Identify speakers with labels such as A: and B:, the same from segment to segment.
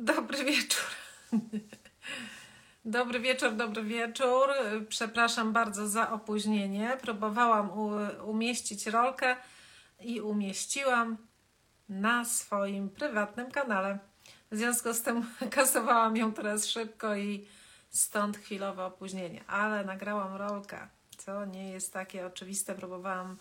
A: Dobry wieczór. Dobry wieczór, dobry wieczór. Przepraszam bardzo za opóźnienie. Próbowałam umieścić rolkę i umieściłam na swoim prywatnym kanale. W związku z tym kasowałam ją teraz szybko i stąd chwilowe opóźnienie, ale nagrałam rolkę, co nie jest takie oczywiste. Próbowałam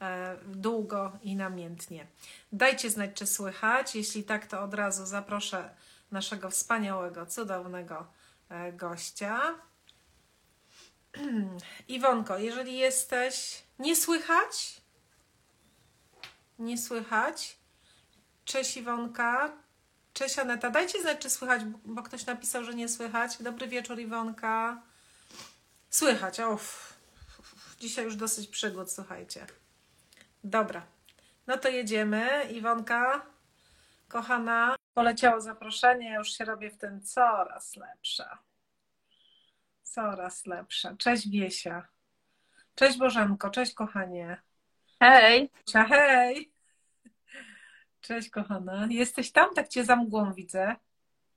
A: e, długo i namiętnie. Dajcie znać, czy słychać. Jeśli tak, to od razu zaproszę naszego wspaniałego, cudownego e, gościa. Iwonko, jeżeli jesteś. Nie słychać? Nie słychać? Cześć Iwonka. Cześć Aneta. Dajcie znać, czy słychać, bo ktoś napisał, że nie słychać. Dobry wieczór, Iwonka. Słychać. Uff. Dzisiaj już dosyć przygód, słuchajcie. Dobra. No to jedziemy. Iwonka, kochana, poleciało zaproszenie. Ja już się robię w tym coraz lepsza. Coraz lepsza. Cześć Wiesia. Cześć Bożenko. Cześć kochanie.
B: Hej.
A: Hej. Cześć kochana. Jesteś tam? Tak cię za mgłą widzę.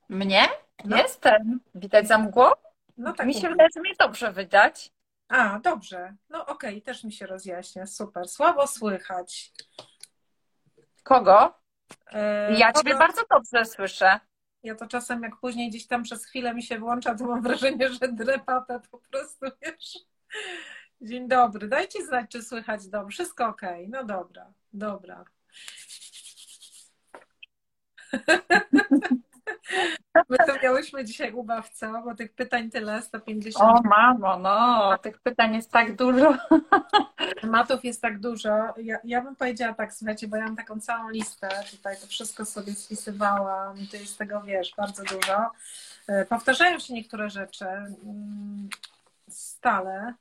B: Mnie? No. Jestem. Widać za mgłą? No tak. Mi się wydaje, że mnie dobrze wydać.
A: A, dobrze. No okej, okay. też mi się rozjaśnia. Super. Słabo słychać.
B: Kogo? E, ja. Ciebie bardzo dobrze słyszę.
A: Ja to czasem, jak później gdzieś tam przez chwilę mi się włącza, to mam wrażenie, że drepata po prostu, wiesz. Dzień dobry. Dajcie znać, czy słychać dobrze. Wszystko ok. No dobra, dobra. My to miałyśmy dzisiaj ubawca, bo tych pytań tyle, 150.
B: O mamo, no, tych pytań jest tak dużo.
A: Tematów jest tak dużo. Ja, ja bym powiedziała tak, słuchajcie, bo ja mam taką całą listę, tutaj to wszystko sobie spisywałam, to jest tego, wiesz, bardzo dużo. E, powtarzają się niektóre rzeczy mm, stale.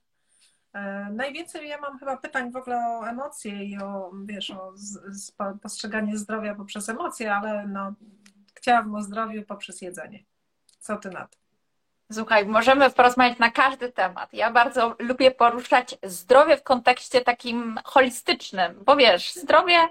A: E, najwięcej ja mam chyba pytań w ogóle o emocje i o, wiesz, o z, z postrzeganie zdrowia poprzez emocje, ale no, chciałabym o zdrowiu poprzez jedzenie. Co ty na to?
B: Słuchaj, możemy porozmawiać na każdy temat. Ja bardzo lubię poruszać zdrowie w kontekście takim holistycznym, bo wiesz, zdrowie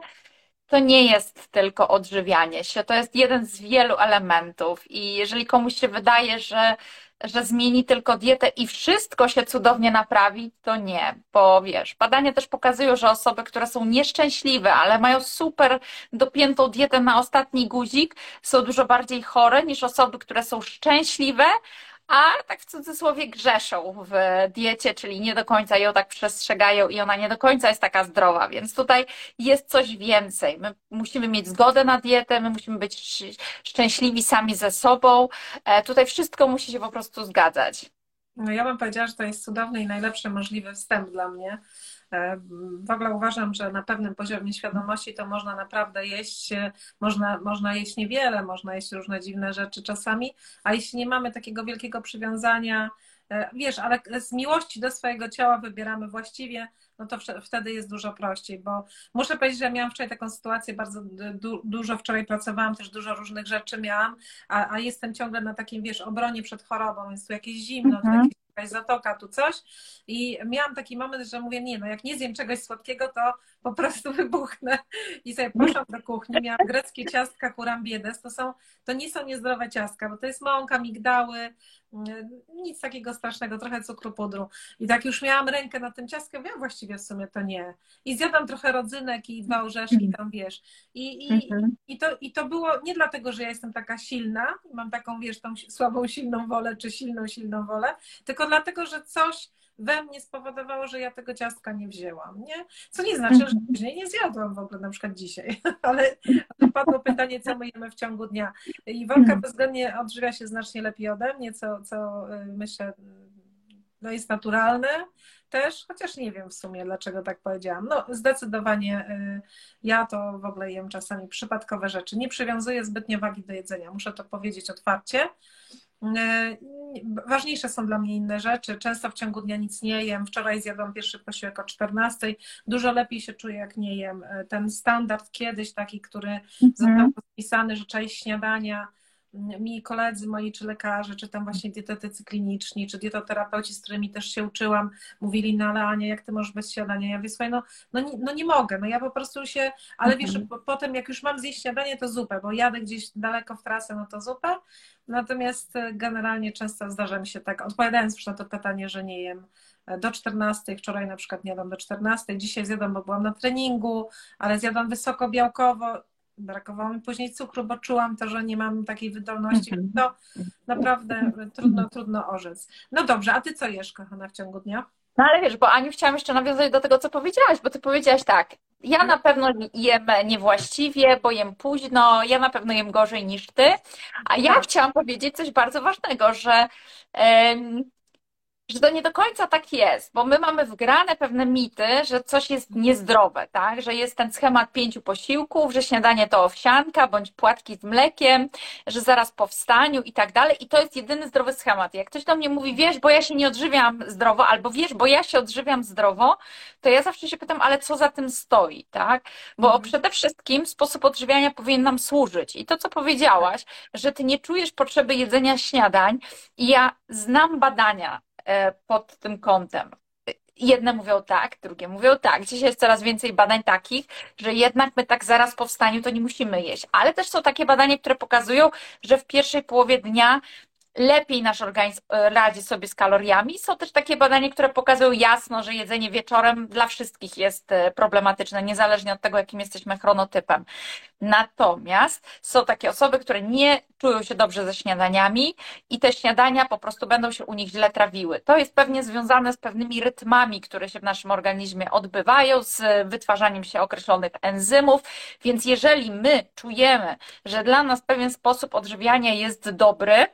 B: to nie jest tylko odżywianie się, to jest jeden z wielu elementów. I jeżeli komuś się wydaje, że że zmieni tylko dietę i wszystko się cudownie naprawi, to nie, bo wiesz, badania też pokazują, że osoby, które są nieszczęśliwe, ale mają super dopiętą dietę na ostatni guzik, są dużo bardziej chore niż osoby, które są szczęśliwe, a tak w cudzysłowie grzeszą w diecie, czyli nie do końca ją tak przestrzegają i ona nie do końca jest taka zdrowa, więc tutaj jest coś więcej. My musimy mieć zgodę na dietę, my musimy być szczęśliwi sami ze sobą. E, tutaj wszystko musi się po prostu zgadzać.
A: No ja bym powiedziała, że to jest cudowny i najlepszy możliwy wstęp dla mnie w ogóle uważam, że na pewnym poziomie świadomości to można naprawdę jeść, e, można, można jeść niewiele, można jeść różne dziwne rzeczy czasami, a jeśli nie mamy takiego wielkiego przywiązania, e, wiesz, ale z miłości do swojego ciała wybieramy właściwie, no to wtedy jest dużo prościej, bo muszę powiedzieć, że miałam wczoraj taką sytuację, bardzo du dużo wczoraj pracowałam, też dużo różnych rzeczy miałam, a, a jestem ciągle na takim, wiesz, obronie przed chorobą, jest tu jakieś zimno, tu mhm. jakieś jakaś zatoka, tu coś. I miałam taki moment, że mówię, nie no, jak nie zjem czegoś słodkiego, to po prostu wybuchnę. I sobie poszłam do kuchni, miałam greckie ciastka kurambiedes, to są, to nie są niezdrowe ciastka, bo to jest mąka, migdały, nic takiego strasznego, trochę cukru pudru. I tak już miałam rękę na tym ciastkiem, ja właściwie w sumie to nie. I zjadłam trochę rodzynek i dwa orzeszki tam, wiesz. I, i, mhm. i, to, I to było nie dlatego, że ja jestem taka silna, mam taką, wiesz, tą słabą, silną wolę, czy silną, silną wolę, tylko dlatego, że coś we mnie spowodowało, że ja tego ciastka nie wzięłam, nie? Co nie znaczy, że mhm. później nie zjadłam w ogóle, na przykład dzisiaj, ale padło pytanie, co my jemy w ciągu dnia. I Wolka mhm. bezwzględnie odżywia się znacznie lepiej ode mnie, co, co y, myślę, no jest naturalne też, chociaż nie wiem w sumie, dlaczego tak powiedziałam. No, zdecydowanie y, ja to w ogóle jem czasami przypadkowe rzeczy. Nie przywiązuję zbytnio wagi do jedzenia, muszę to powiedzieć otwarcie. E, ważniejsze są dla mnie inne rzeczy. Często w ciągu dnia nic nie jem. Wczoraj zjadłam pierwszy posiłek o 14. Dużo lepiej się czuję, jak nie jem. E, ten standard kiedyś taki, który mhm. został podpisany, że część śniadania mi koledzy moi, czy lekarze, czy tam właśnie dietetycy kliniczni, czy dietoterapeuci, z którymi też się uczyłam, mówili, no ale Ania, jak ty możesz bez śniadania? Ja mówię, słuchaj, no, no, nie, no nie mogę, no ja po prostu się, ale wiesz, mhm. potem jak już mam zjeść śniadanie, to zupę, bo jadę gdzieś daleko w trasę, no to zupę, natomiast e, generalnie często zdarza mi się tak, odpowiadając już na to pytanie, że nie jem e, do 14, wczoraj na przykład nie jadłam do 14, dzisiaj zjadłam, bo byłam na treningu, ale zjadłam wysoko białkowo, brakowało mi później cukru, bo czułam to, że nie mam takiej wydolności. Mhm. To naprawdę trudno, trudno orzec. No dobrze, a ty co jesz, kochana, w ciągu dnia?
B: No ale wiesz, bo Aniu chciałam jeszcze nawiązać do tego, co powiedziałaś, bo ty powiedziałaś tak, ja na pewno jem niewłaściwie, bo jem późno, ja na pewno jem gorzej niż ty, a ja tak. chciałam powiedzieć coś bardzo ważnego, że że to nie do końca tak jest, bo my mamy wgrane pewne mity, że coś jest niezdrowe, tak? Że jest ten schemat pięciu posiłków, że śniadanie to owsianka bądź płatki z mlekiem, że zaraz po wstaniu i tak dalej. I to jest jedyny zdrowy schemat. Jak ktoś do mnie mówi, wiesz, bo ja się nie odżywiam zdrowo, albo wiesz, bo ja się odżywiam zdrowo, to ja zawsze się pytam, ale co za tym stoi, tak? Bo mhm. przede wszystkim sposób odżywiania powinien nam służyć. I to, co powiedziałaś, że ty nie czujesz potrzeby jedzenia śniadań, i ja znam badania, pod tym kątem. Jedne mówią tak, drugie mówią tak. Dzisiaj jest coraz więcej badań takich, że jednak my tak zaraz po wstaniu to nie musimy jeść. Ale też są takie badania, które pokazują, że w pierwszej połowie dnia lepiej nasz organizm e, radzi sobie z kaloriami. Są też takie badania, które pokazują jasno, że jedzenie wieczorem dla wszystkich jest e, problematyczne, niezależnie od tego, jakim jesteśmy chronotypem. Natomiast są takie osoby, które nie czują się dobrze ze śniadaniami i te śniadania po prostu będą się u nich źle trawiły. To jest pewnie związane z pewnymi rytmami, które się w naszym organizmie odbywają, z wytwarzaniem się określonych enzymów, więc jeżeli my czujemy, że dla nas pewien sposób odżywiania jest dobry,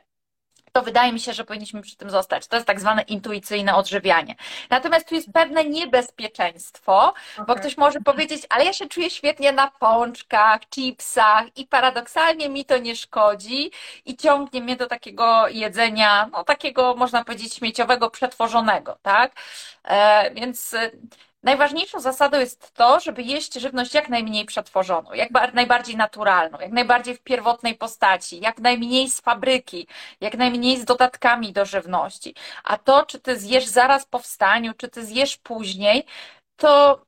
B: to wydaje mi się, że powinniśmy przy tym zostać. To jest tak zwane intuicyjne odżywianie. Natomiast tu jest pewne niebezpieczeństwo, okay. bo ktoś może powiedzieć, ale ja się czuję świetnie na pączkach, chipsach i paradoksalnie mi to nie szkodzi i ciągnie mnie do takiego jedzenia, no takiego można powiedzieć śmieciowego, przetworzonego, tak? E, więc Najważniejszą zasadą jest to, żeby jeść żywność jak najmniej przetworzoną, jak najbardziej naturalną, jak najbardziej w pierwotnej postaci, jak najmniej z fabryki, jak najmniej z dodatkami do żywności. A to, czy ty zjesz zaraz po wstaniu, czy ty zjesz później, to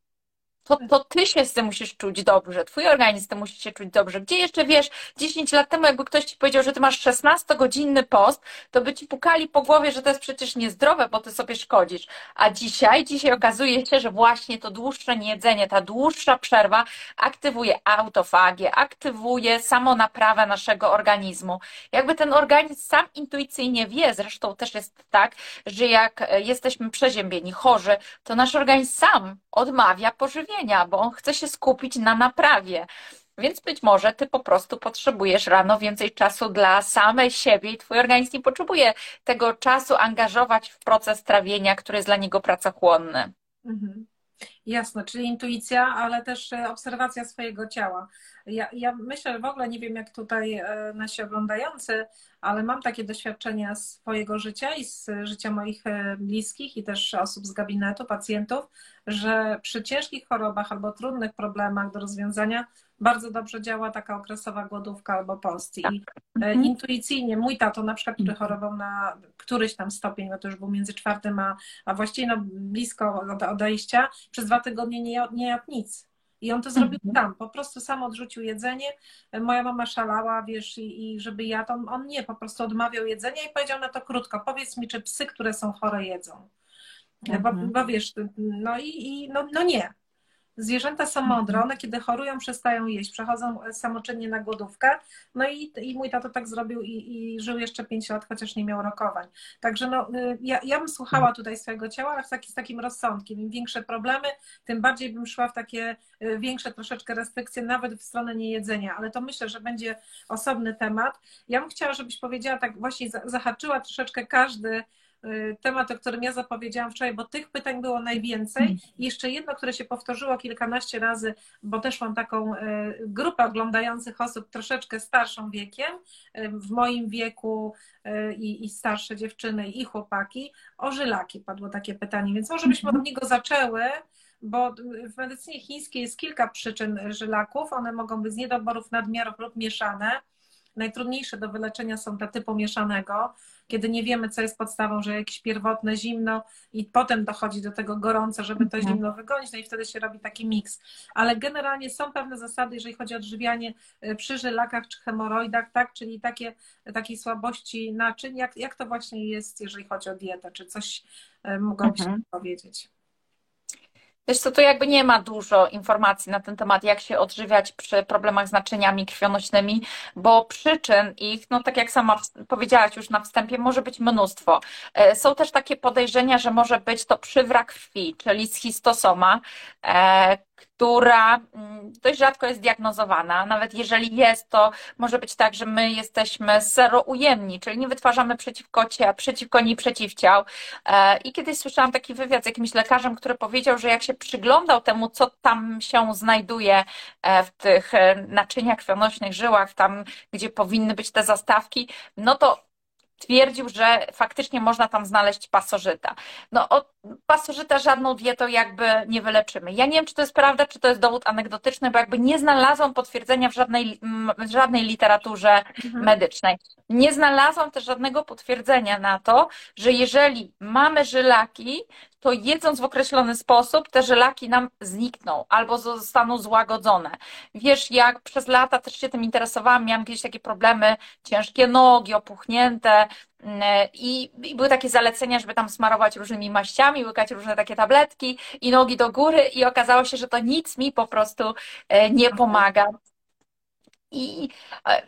B: to, to ty się z tym musisz czuć dobrze, twój organizm tym musi się czuć dobrze. Gdzie jeszcze wiesz, 10 lat temu, jakby ktoś ci powiedział, że ty masz 16-godzinny post, to by ci pukali po głowie, że to jest przecież niezdrowe, bo ty sobie szkodzisz. A dzisiaj, dzisiaj okazuje się, że właśnie to dłuższe niejedzenie, ta dłuższa przerwa aktywuje autofagię, aktywuje samonaprawę naszego organizmu. Jakby ten organizm sam intuicyjnie wie, zresztą też jest tak, że jak jesteśmy przeziębieni, chorzy, to nasz organizm sam odmawia pożywienia, bo on chce się skupić na naprawie. Więc być może ty po prostu potrzebujesz rano więcej czasu dla samej siebie i twój organizm nie potrzebuje tego czasu angażować w proces trawienia, który jest dla niego pracochłonny. Mhm.
A: Jasne, czyli intuicja, ale też e, obserwacja swojego ciała. Ja, ja myślę, w ogóle nie wiem, jak tutaj e, nasi oglądający, ale mam takie doświadczenia swojego życia i z życia moich e, bliskich i też osób z gabinetu, pacjentów, że przy ciężkich chorobach albo trudnych problemach do rozwiązania bardzo dobrze działa taka okresowa głodówka albo post. I tak. Mhm. intuicyjnie mój tato na przykład, który mhm. chorował na któryś tam stopień, no to już był między czwartym a, a właściwie no blisko odejścia, przez dwa tygodnie nie jadł, nie jadł nic. I on to zrobił mhm. sam, po prostu sam odrzucił jedzenie. Moja mama szalała, wiesz, i, i żeby ja on, on nie, po prostu odmawiał jedzenia i powiedział na to krótko, powiedz mi, czy psy, które są chore, jedzą. Mhm. Bo, bo, wiesz, no i, i no, no nie. Zwierzęta są mądre, mhm. one kiedy chorują przestają jeść, przechodzą samoczynnie na głodówkę. No i, i mój tato tak zrobił i, i żył jeszcze 5 lat, chociaż nie miał rokowań. Także no, y, ja, ja bym słuchała tutaj swojego ciała, ale taki, z takim rozsądkiem. Im większe problemy, tym bardziej bym szła w takie y, większe troszeczkę restrykcje, nawet w stronę niejedzenia, ale to myślę, że będzie osobny temat. Ja bym chciała, żebyś powiedziała, tak właśnie zahaczyła troszeczkę każdy temat, o którym ja zapowiedziałam wczoraj, bo tych pytań było najwięcej. I jeszcze jedno, które się powtórzyło kilkanaście razy, bo też mam taką y, grupę oglądających osób troszeczkę starszą wiekiem, y, w moim wieku i, i starsze dziewczyny i chłopaki, o żylaki padło takie pytanie, więc może byśmy od niego zaczęły bo w medycynie chińskiej jest kilka przyczyn żylaków. One mogą być z niedoborów nadmiarów lub mieszane. najtrudniejsze do wyleczenia są te typu mieszanego, kiedy nie wiemy, co jest podstawą, że jakieś pierwotne zimno i potem dochodzi do tego gorąco, żeby to mhm. zimno wygonić, no i wtedy się robi taki miks. Ale generalnie są pewne zasady, jeżeli chodzi o odżywianie y, przy żylakach czy hemoroidach, tak, czyli takie, takiej słabości naczyń, jak, jak to właśnie jest, jeżeli chodzi o dietę, czy coś y, mogłabyś mhm. powiedzieć?
B: Wiesz co, tu jakby nie ma dużo informacji na ten temat, jak się odżywiać przy problemach z naczyniami krwionośnymi, bo przyczyn ich, no tak jak sama powiedziałaś już na wstępie, może być mnóstwo. E, są też takie podejrzenia, że może być to przywrak krwi, czyli schistosoma, e, która mm, dość rzadko jest diagnozowana. Nawet jeżeli jest, to może być tak, że my jesteśmy seroujemni, czyli nie wytwarzamy przeciwko, przeciwko niej przeciwciał. E, I kiedyś słyszałam taki wywiad z jakimś lekarzem, który powiedział, że jak się przyglądał temu, co tam się znajduje e, w tych e, naczyniach krwionośnych, żyłach, tam, gdzie powinny być te zastawki, no to twierdził, że faktycznie można tam znaleźć pasożyta. No od pasożyta żadną dietą jakby nie wyleczymy. Ja nie wiem, czy to jest prawda, czy to jest dowód anegdotyczny, bo jakby nie znalazłam potwierdzenia w żadnej, w żadnej literaturze mhm. medycznej. Nie znalazłam też żadnego potwierdzenia na to, że jeżeli mamy żylaki, to jedząc w określony sposób, te żelaki nam znikną albo zostaną złagodzone. Wiesz, jak przez lata też się tym interesowałam, miałam kiedyś takie problemy, ciężkie nogi, opuchnięte, mm, i, I, były takie zalecenia, żeby tam smarować różnymi maściami, łykać różne takie tabletki i nogi do góry, i okazało się, że to nic mi po prostu e, nie pomaga. I,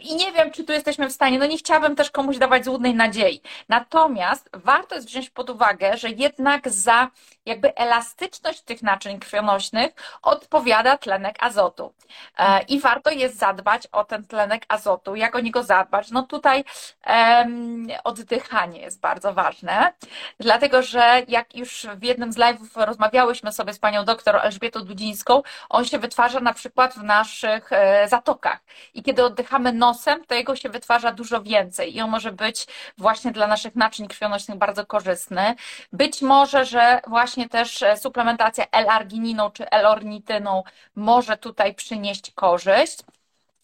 B: I nie wiem, czy tu jesteśmy w stanie, no nie chciałabym też komuś dawać złudnej nadziei. Natomiast warto jest wziąć pod uwagę, że jednak za jakby elastyczność tych naczyń krwionośnych odpowiada tlenek azotu. E, I warto jest zadbać o ten tlenek azotu. Jak o niego zadbać? No tutaj um, oddychanie jest bardzo ważne, dlatego że jak już w jednym z live'ów rozmawiałyśmy sobie z panią doktor Elżbietą Dudzińską, on się wytwarza na przykład w naszych e, zatokach i kiedy oddychamy nosem, to jego się wytwarza dużo więcej i on może być właśnie dla naszych naczyń krwionośnych bardzo korzystny. Być może, że właśnie też e, suplementacja L-argininą czy L-ornityną może tutaj przynieść korzyść.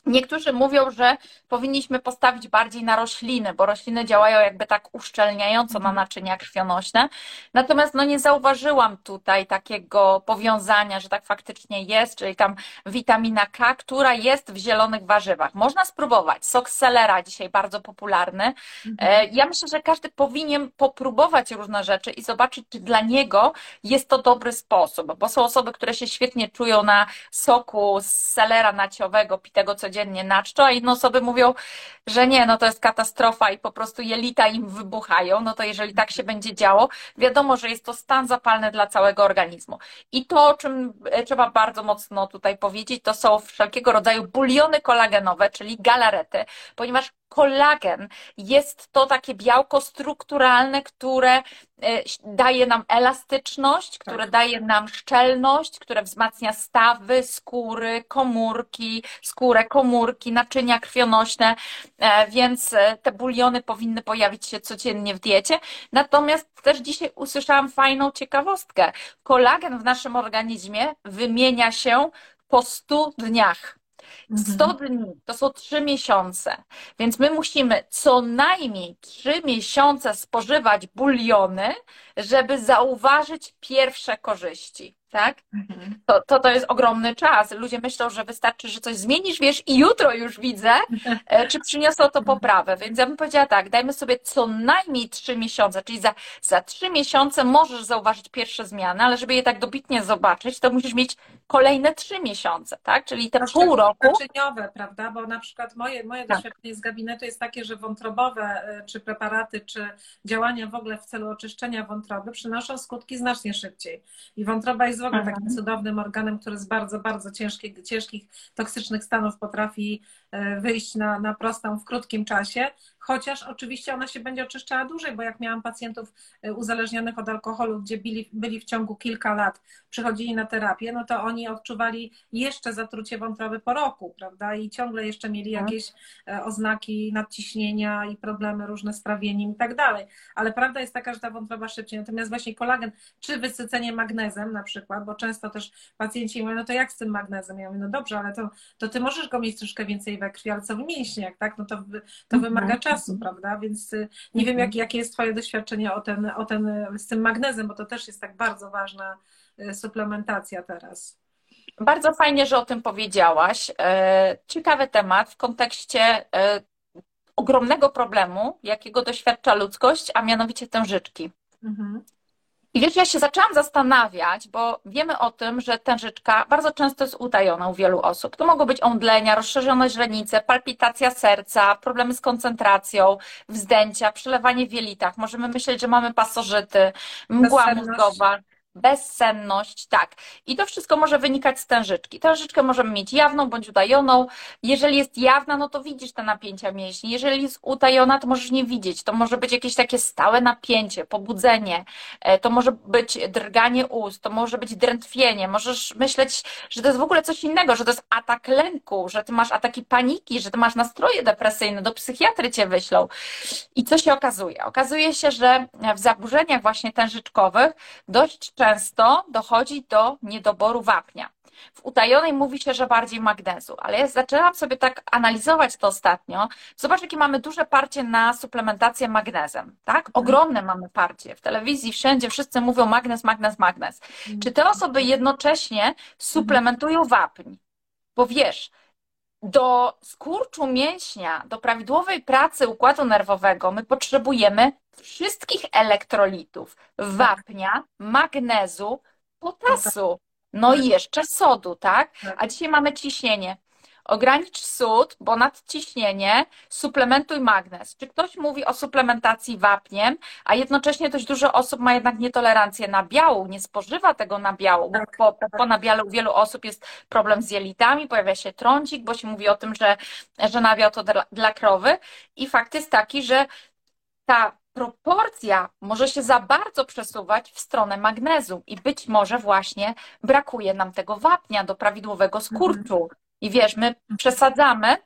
B: Niektórzy mówią, że powinniśmy postawić bardziej na rośliny, bo rośliny działają jakby tak uszczelniająco na mhm. naczynia krwionośne. Natomiast no nie zauważyłam tutaj takiego powiązania, że tak faktycznie jest, czyli tam witamina K, która jest w zielonych warzywach. Można spróbować. Sok selera dzisiaj bardzo popularny. Mhm. E, ja myślę, że każdy powinien popróbować różne rzeczy i zobaczyć, czy dla niego jest to dobry sposób, bo są osoby, które się świetnie czują na soku z selera naciowego, pitego codziennie, codziennie na czczo, a inne osoby mówią, że nie, no to jest katastrofa i po prostu jelita im wybuchają, no to jeżeli tak się będzie działo, wiadomo, że jest to stan zapalny dla całego organizmu. I to, o czym e, trzeba bardzo mocno tutaj powiedzieć, to są wszelkiego rodzaju buliony kolagenowe, czyli galarety, ponieważ kolagen jest to takie białko strukturalne, które e, daje nam elastyczność, które tak. daje nam szczelność, które wzmacnia stawy, skóry, komórki, skórę, komórki, naczynia krwionośne, e, więc e, te buliony powinny pojawić się codziennie w diecie. Natomiast też dzisiaj usłyszałam fajną ciekawostkę. Kolagen w naszym organizmie wymienia się po 100 dniach. 100 mhm. dni to są 3 miesiące, więc my musimy co najmniej 3 miesiące spożywać buliony, żeby zauważyć pierwsze korzyści tak? Mhm. To, to, to jest ogromny czas. Ludzie myślą, że wystarczy, że coś zmienisz, wiesz, i jutro już widzę, e, czy przyniosło to poprawę. Więc ja bym powiedziała tak, dajmy sobie co najmniej trzy miesiące, czyli za, za trzy miesiące możesz zauważyć pierwsze zmiany, ale żeby je tak dobitnie zobaczyć, to musisz mieć kolejne trzy miesiące, tak? Czyli te pół roku.
A: Naczyniowe, prawda? Bo na przykład moje, moje tak. doświadczenie z gabinetu jest takie, że wątrobowe, e, czy preparaty, czy działania w ogóle w celu oczyszczenia wątroby przynoszą skutki znacznie szybciej. I wątroba jest w ogóle takim cudownym organem, który z bardzo, bardzo ciężkich, ciężkich toksycznych stanów potrafi wyjść na, na prostą w krótkim czasie, chociaż oczywiście ona się będzie oczyszczała dłużej, bo jak miałam pacjentów e, uzależnionych od alkoholu, gdzie byli, byli w ciągu kilka lat, przychodzili na terapię, no to oni odczuwali jeszcze zatrucie wątroby po roku, prawda? I ciągle jeszcze mieli tak. jakieś e, oznaki nadciśnienia i problemy różne z trawieniem i tak dalej. Ale prawda jest taka, że ta wątroba szybciej. Natomiast właśnie kolagen, czy wysycenie magnezem na przykład, bo często też pacjenci mówią, no to jak z tym magnezem? Ja mówię, no dobrze, ale to, to ty możesz go mieć troszkę więcej we krwi, ale co w mięśniach, tak? No to, to
B: Mhm.
A: wymaga czasu, prawda? Więc y, nie wiem, jak, jakie jest Twoje doświadczenie o ten, o ten, z tym magnezem, bo to też jest tak bardzo ważna y, suplementacja teraz.
B: Bardzo fajnie, że o tym powiedziałaś. E, Ciekawy temat w kontekście e, ogromnego problemu, jakiego doświadcza ludzkość, a mianowicie tężyczki.
A: Mhm.
B: I wiesz, ja się zaczęłam zastanawiać, bo wiemy o tym, że tężyczka bardzo często jest utajona u wielu osób. To mogą być omdlenia, rozszerzone źrenice, palpitacja serca, problemy z koncentracją, wzdęcia, przelewanie w jelitach. Możemy myśleć, że mamy pasożyty, mgła mózgowa, bezsenność, tak. I to wszystko może wynikać z tężyczki. Tężyczkę możemy mieć jawną bądź utajoną. Jeżeli jest jawna, no to widzisz te napięcia mięśni. Jeżeli jest utajona, to możesz nie widzieć. To może być jakieś takie stałe napięcie, pobudzenie. E, To może być drganie ust, to może być drętwienie. Możesz myśleć, że to jest w ogóle coś innego, że to jest atak lęku, że ty masz ataki paniki, że ty masz nastroje depresyjne, do psychiatry cię wyślą. I co się okazuje? Okazuje się, że w zaburzeniach właśnie tężyczkowych dość często dochodzi do niedoboru wapnia. W utajonej mówi się, że bardziej magnezu, ale ja zaczęłam sobie tak analizować to ostatnio. Zobacz, jakie mamy duże parcie na suplementację magnezem, tak? Ogromne mamy parcie. W telewizji, wszędzie wszyscy mówią magnez, magnez, magnez. Czy te osoby jednocześnie suplementują wapń? Bo wiesz, do skurczu mięśnia, do prawidłowej pracy układu nerwowego my potrzebujemy wszystkich elektrolitów, wapnia, magnezu, potasu, no i jeszcze sodu, tak? A dzisiaj mamy ciśnienie. Ogranicz sód, bo nadciśnienie, suplementuj magnez. Czy ktoś mówi o suplementacji wapniem, a jednocześnie dość dużo osób ma jednak nietolerancję na biału, nie spożywa tego nabiału. bo
A: Tak,
B: Po,
A: tak.
B: po nabiału u wielu osób jest problem z jelitami, pojawia się trądzik, bo się mówi o tym, że, że nabiał to dla, dla krowy. I fakt jest taki, że ta proporcja może się za bardzo przesuwać w stronę magnezu i być może właśnie brakuje nam tego wapnia do prawidłowego skurczu. I wiesz, my przesadzamy.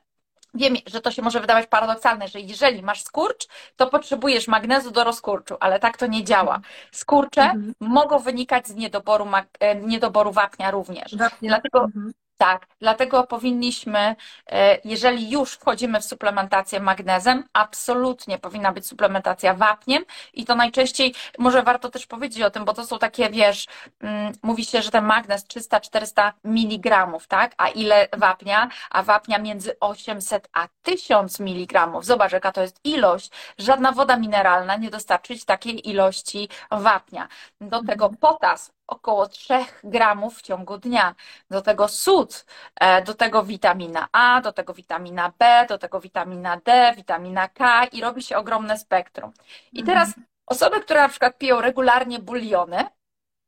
B: Wiem, że to się może wydawać paradoksalne, że jeżeli masz skurcz, to potrzebujesz magnezu do rozkurczu, ale tak to nie działa. Skurcze
A: Mhm.
B: mogą wynikać z niedoboru, e, niedoboru wapnia również.
A: Wapnia.
B: Dlatego
A: Mhm.
B: Tak, dlatego powinniśmy, e, jeżeli już wchodzimy w suplementację magnezem, absolutnie powinna być suplementacja wapniem i to najczęściej, może warto też powiedzieć o tym, bo to są takie, wiesz, mm, mówi się, że ten magnez 300-400 mg, tak? A ile wapnia? A wapnia między 800 a 1000 mg. Zobacz, jaka to jest ilość. Żadna woda mineralna nie dostarczy takiej ilości wapnia. Do tego potas około 3 gramów w ciągu dnia. Do tego sód, e, do tego witamina A, do tego witamina B, do tego witamina D, witamina K i robi się ogromne spektrum. I teraz osoby, które na przykład piją regularnie buliony,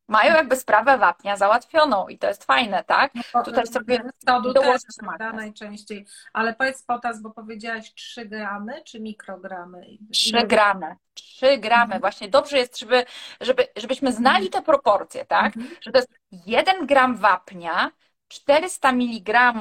B: mają jakby sprawę wapnia załatwioną i to jest fajne, tak?
A: No,
B: Tutaj sobie
A: sodu też,
B: magnez.
A: najczęściej. Ale powiedz potas, bo powiedziałaś 3 gramy czy mikrogramy?
B: 3 gramy. 3 gramy.
A: Mhm.
B: Właśnie dobrze jest, żeby, żeby, żebyśmy znali te proporcje, tak?
A: Mhm.
B: Że to jest 1 gram wapnia, 400 mg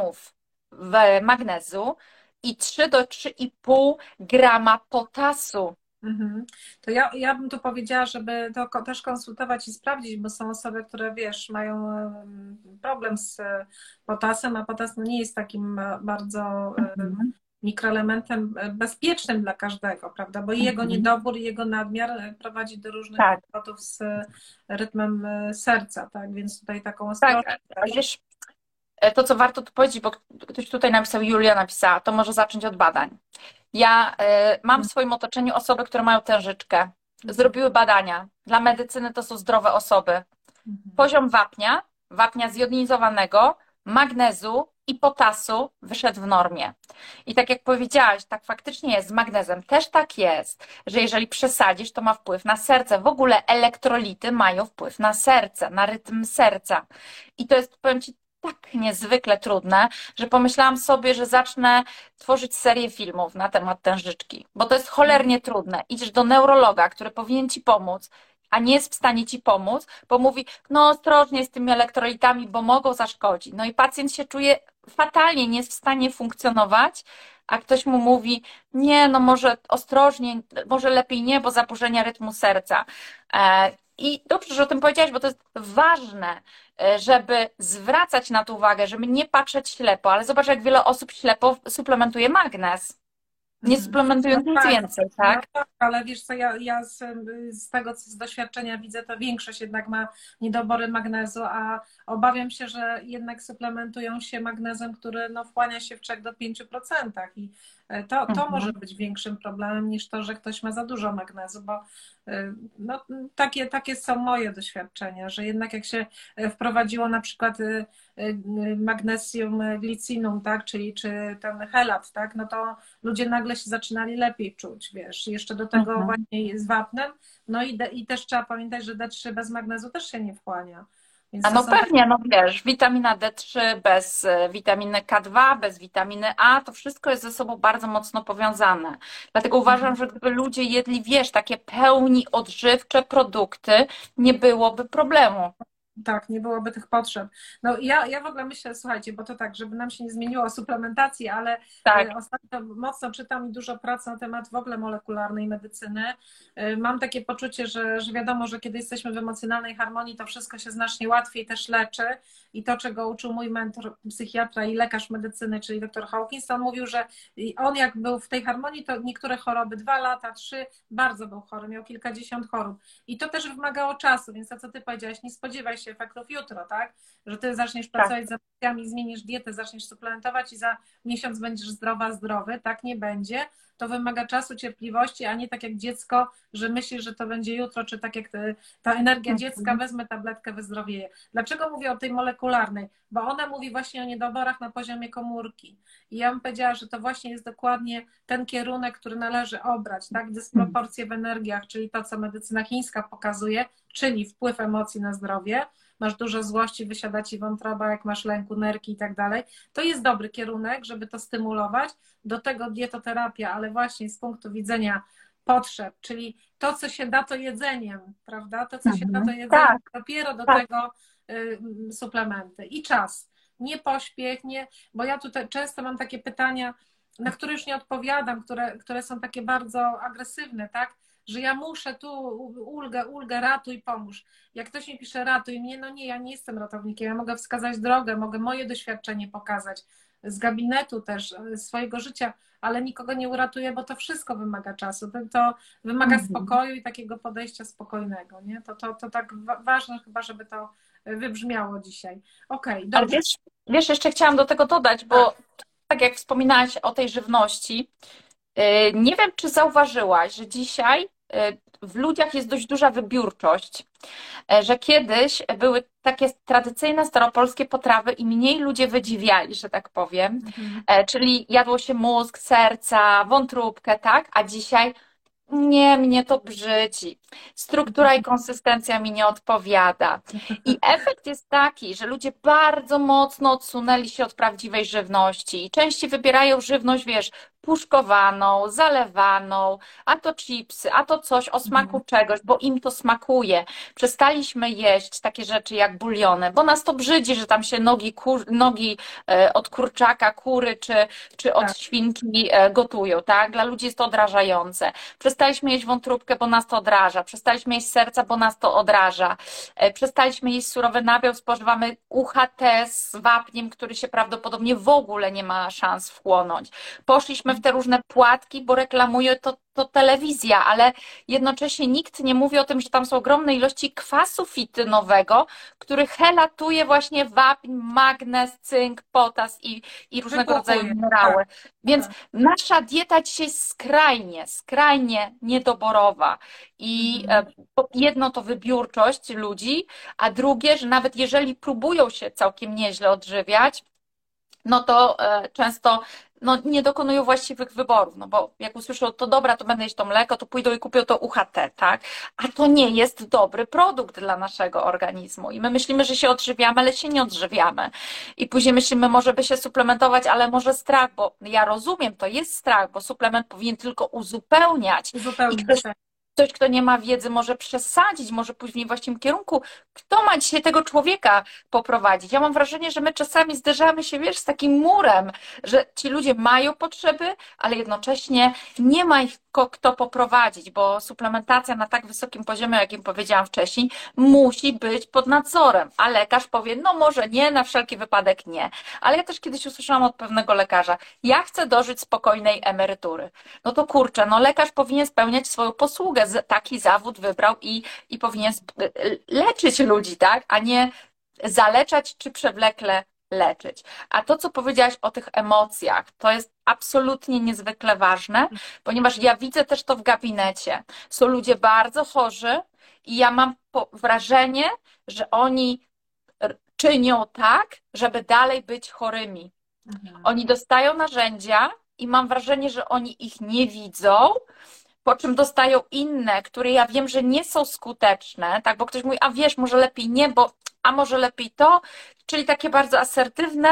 B: w magnezu i 3 do 3,5 grama potasu.
A: Mhm. To ja, ja bym tu powiedziała, żeby to też konsultować i sprawdzić, bo są osoby, które wiesz, mają em, problem z e, potasem, a potas no, nie jest takim e, bardzo e,
B: Mhm.
A: mikroelementem bezpiecznym dla każdego, prawda? Bo jego
B: Mhm.
A: niedobór, i jego nadmiar prowadzi do różnych
B: Tak.
A: kłopotów z rytmem serca, tak? Więc tutaj taką
B: Tak,
A: ostrożność.
B: a wiesz, to co warto tu powiedzieć, bo ktoś tutaj napisał, Julia napisała, to może zacząć od badań. Ja e, mam w swoim otoczeniu osoby, które mają tężyczkę, zrobiły badania. Dla medycyny to są zdrowe osoby.
A: Mhm.
B: Poziom wapnia, wapnia zjonizowanego, magnezu i potasu wyszedł w normie. I tak jak powiedziałaś, tak faktycznie jest z magnezem. Też tak jest, że jeżeli przesadzisz, to ma wpływ na serce. W ogóle elektrolity mają wpływ na serce, na rytm serca. I to jest, powiem Ci, tak niezwykle trudne, że pomyślałam sobie, że zacznę tworzyć serię filmów na temat tężyczki, bo to jest cholernie trudne. Idziesz do neurologa, który powinien Ci pomóc, a nie jest w stanie Ci pomóc, bo mówi, no ostrożnie z tymi elektrolitami, bo mogą zaszkodzić. No i pacjent się czuje fatalnie nie jest w stanie funkcjonować, a ktoś mu mówi, nie, no może ostrożnie, może lepiej nie, bo zaburzenia rytmu serca. E, I dobrze, że o tym powiedziałaś, bo to jest ważne, e, żeby zwracać na to uwagę, żeby nie patrzeć ślepo, ale zobacz, jak wiele osób ślepo suplementuje magnez nie suplementując no nic tak, więcej, tak? No tak,
A: ale wiesz co, ja, ja z, z, tego, co z doświadczenia widzę, to większość jednak ma niedobory magnezu, a obawiam się, że jednak suplementują się magnezem, który no, wchłania się w 3 do 5% i to, to mhm. może być większym problemem niż to, że ktoś ma za dużo magnezu, bo e, no, takie, takie są moje doświadczenia, że jednak jak się e, wprowadziło na przykład magnesium glicinum, tak, czyli czy ten helat, tak, no to ludzie nagle się zaczynali lepiej czuć, wiesz, jeszcze do tego mhm. właśnie z wapnem, no i, de, i też trzeba pamiętać, że D3 bez magnezu też się nie wchłania.
B: Więc A no pewnie, no wiesz, witamina D3 bez e, witaminy K2, bez witaminy A, to wszystko jest ze sobą bardzo mocno powiązane. Dlatego uważam, mhm. że gdyby ludzie jedli, wiesz, takie pełni odżywcze produkty, nie byłoby problemu.
A: Tak, nie byłoby tych potrzeb. No ja, ja w ogóle myślę, słuchajcie, bo to tak, żeby nam się nie zmieniło suplementacji, ale tak. E, ostatnio mocno czytam i dużo prac na temat w ogóle molekularnej medycyny. E, mam takie poczucie, że, że wiadomo, że kiedy jesteśmy w emocjonalnej harmonii, to wszystko się znacznie łatwiej też leczy i to, czego uczył mój mentor, psychiatra i lekarz medycyny, czyli dr Hawkins, on mówił, że on jak był w tej harmonii, to niektóre choroby, dwa lata, trzy, bardzo był chory, miał kilkadziesiąt chorób i to też wymagało czasu, więc to, co ty powiedziałaś, nie spodziewaj się efektów jutro, tak? Że ty zaczniesz tak. pracować z emocjami, zmienisz dietę, zaczniesz suplementować i za miesiąc będziesz zdrowa, zdrowy. Tak nie będzie. To wymaga czasu, cierpliwości, a nie tak jak dziecko, że myślisz, że to będzie jutro, czy tak jak te, ta energia mhm. dziecka, wezmę tabletkę, wyzdrowieje. Dlaczego mówię o tej molekularnej? Bo ona mówi właśnie o niedoborach na poziomie komórki. I ja bym powiedziała, że to właśnie jest dokładnie ten kierunek, który należy obrać, tak? Dysproporcje w energiach, czyli to, co medycyna chińska pokazuje, czyli wpływ emocji na zdrowie, masz dużo złości, wysiada ci wątroba, jak masz lęku, nerki i tak dalej. To jest dobry kierunek, żeby to stymulować. Do tego dietoterapia, ale właśnie z punktu widzenia potrzeb, czyli to, co się da, to jedzeniem, prawda? To, co mhm. się da, to mhm. jedzeniem. Tak. Dopiero do tak. tego y, suplementy i czas. Nie pośpiech, nie, bo ja tutaj często mam takie pytania, na które już nie odpowiadam, które, które są takie bardzo agresywne, tak? Że ja muszę tu ulgę, ulgę, ratuj, pomóż. Jak ktoś mi pisze ratuj mnie, no nie, ja nie jestem ratownikiem, ja mogę wskazać drogę, mogę moje doświadczenie pokazać, z gabinetu też, swojego życia, ale nikogo nie uratuję, bo to wszystko wymaga czasu. To, wymaga mhm. spokoju i takiego podejścia spokojnego. Nie? To, to, to tak ważne chyba, żeby to wybrzmiało dzisiaj. Okej, okay,
B: Ale wiesz, wiesz, jeszcze chciałam do tego dodać, bo tak, tak jak wspominałaś o tej żywności, y, nie wiem, czy zauważyłaś, że dzisiaj w ludziach jest dość duża wybiórczość, y, że kiedyś były takie tradycyjne staropolskie potrawy i mniej ludzie wydziwiali, że tak powiem, mhm. Y, czyli jadło się mózg, serca, wątróbkę, tak, a dzisiaj nie, mnie to brzydzi. Struktura i konsystencja mi nie odpowiada. I efekt jest taki, że ludzie bardzo mocno odsunęli się od prawdziwej żywności i częściej wybierają żywność, wiesz, puszkowaną, zalewaną, a to chipsy, a to coś o smaku mhm. czegoś, bo im to smakuje. Przestaliśmy jeść takie rzeczy jak buliony, bo nas to brzydzi, że tam się nogi, kur, nogi e, od kurczaka, kury czy, czy od tak. świnki e, gotują, tak? Dla ludzi jest to odrażające. Przestaliśmy jeść wątróbkę, bo nas to odraża. Przestaliśmy jeść serca, bo nas to odraża. E, przestaliśmy jeść surowy nabiał, spożywamy UHT z wapniem, który się prawdopodobnie w ogóle nie ma szans wchłonąć. Poszliśmy w te różne płatki, bo reklamuje to, to telewizja, ale jednocześnie nikt nie mówi o tym, że tam są ogromne ilości kwasu fitynowego, który helatuje właśnie wapń, magnez, cynk, potas i, i różnego rodzaju minerały. Tak. Więc tak. nasza dieta dzisiaj jest skrajnie, skrajnie niedoborowa. I mhm. E, jedno to wybiórczość ludzi, a drugie, że nawet jeżeli próbują się całkiem nieźle odżywiać, no to e, często no, nie dokonują właściwych wyborów, no bo jak usłyszą, to dobra, to będę jeść to mleko, to pójdą i kupią to UHT, tak? A to nie jest dobry produkt dla naszego organizmu i my myślimy, że się odżywiamy, ale się nie odżywiamy. I później myślimy, może by się suplementować, ale może strach, bo ja rozumiem, to jest strach, bo suplement powinien tylko uzupełniać.
A: Uzupełnić, I ktoś,
B: kto nie ma wiedzy, może przesadzić, może pójść w niewłaściwym kierunku. Kto ma dzisiaj tego człowieka poprowadzić? Ja mam wrażenie, że my czasami zderzamy się, wiesz, z takim murem, że ci ludzie mają potrzeby, ale jednocześnie nie ma ich kto poprowadzić, bo suplementacja na tak wysokim poziomie, jakim powiedziałam wcześniej, musi być pod nadzorem, a lekarz powie, no może nie, na wszelki wypadek nie. Ale ja też kiedyś usłyszałam od pewnego lekarza, ja chcę dożyć spokojnej emerytury. No to kurczę, no lekarz powinien spełniać swoją posługę, taki zawód wybrał i, i powinien leczyć ludzi, tak, a nie zaleczać czy przewlekle leczyć. A to, co powiedziałaś o tych emocjach, to jest absolutnie niezwykle ważne, ponieważ ja widzę też to w gabinecie. Są ludzie bardzo chorzy i ja mam wrażenie, że oni czynią tak, żeby dalej być chorymi. Mhm. Oni dostają narzędzia i mam wrażenie, że oni ich nie widzą, po czym dostają inne, które ja wiem, że nie są skuteczne, tak, bo ktoś mówi, a wiesz, może lepiej nie, bo, a może lepiej to, czyli takie bardzo asertywne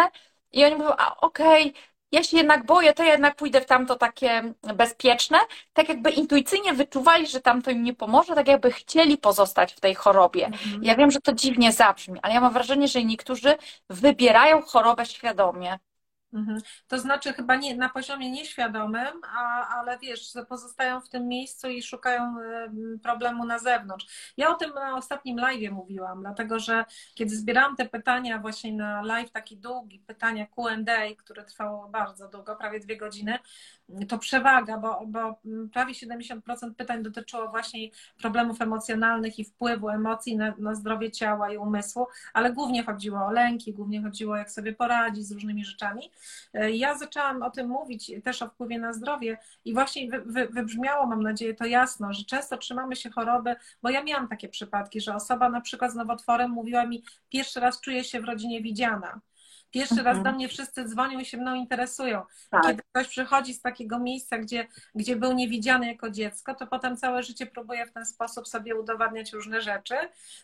B: i oni mówią, a okej, okay, ja się jednak boję, to ja jednak pójdę w tamto takie bezpieczne, tak jakby intuicyjnie wyczuwali, że tamto im nie pomoże, tak jakby chcieli pozostać w tej chorobie. Mhm. Ja wiem, że to dziwnie zabrzmi, ale ja mam wrażenie, że niektórzy wybierają chorobę świadomie.
A: Mhm. To znaczy chyba nie, na poziomie nieświadomym, a, ale wiesz, pozostają w tym miejscu i szukają problemu na zewnątrz. Ja o tym na ostatnim live mówiłam, dlatego że kiedy zbierałam te pytania właśnie na live, taki długi, pytania Q&A, które trwało bardzo długo, prawie dwie godziny, to przewaga, bo, bo prawie 70% pytań dotyczyło właśnie problemów emocjonalnych i wpływu emocji na, na zdrowie ciała i umysłu, ale głównie chodziło o lęki, głównie chodziło jak sobie poradzić z różnymi rzeczami. E, ja zaczęłam o tym mówić też o wpływie na zdrowie i właśnie wy, wy, wybrzmiało, mam nadzieję, to jasno, że często trzymamy się choroby, bo ja miałam takie przypadki, że osoba na przykład z nowotworem mówiła mi, pierwszy raz czuję się w rodzinie widziana. Pierwszy mhm. raz do mnie wszyscy dzwonią i się mną interesują. Tak. Kiedy ktoś przychodzi z takiego miejsca, gdzie, gdzie był niewidziany jako dziecko, to potem całe życie próbuje w ten sposób sobie udowadniać różne rzeczy.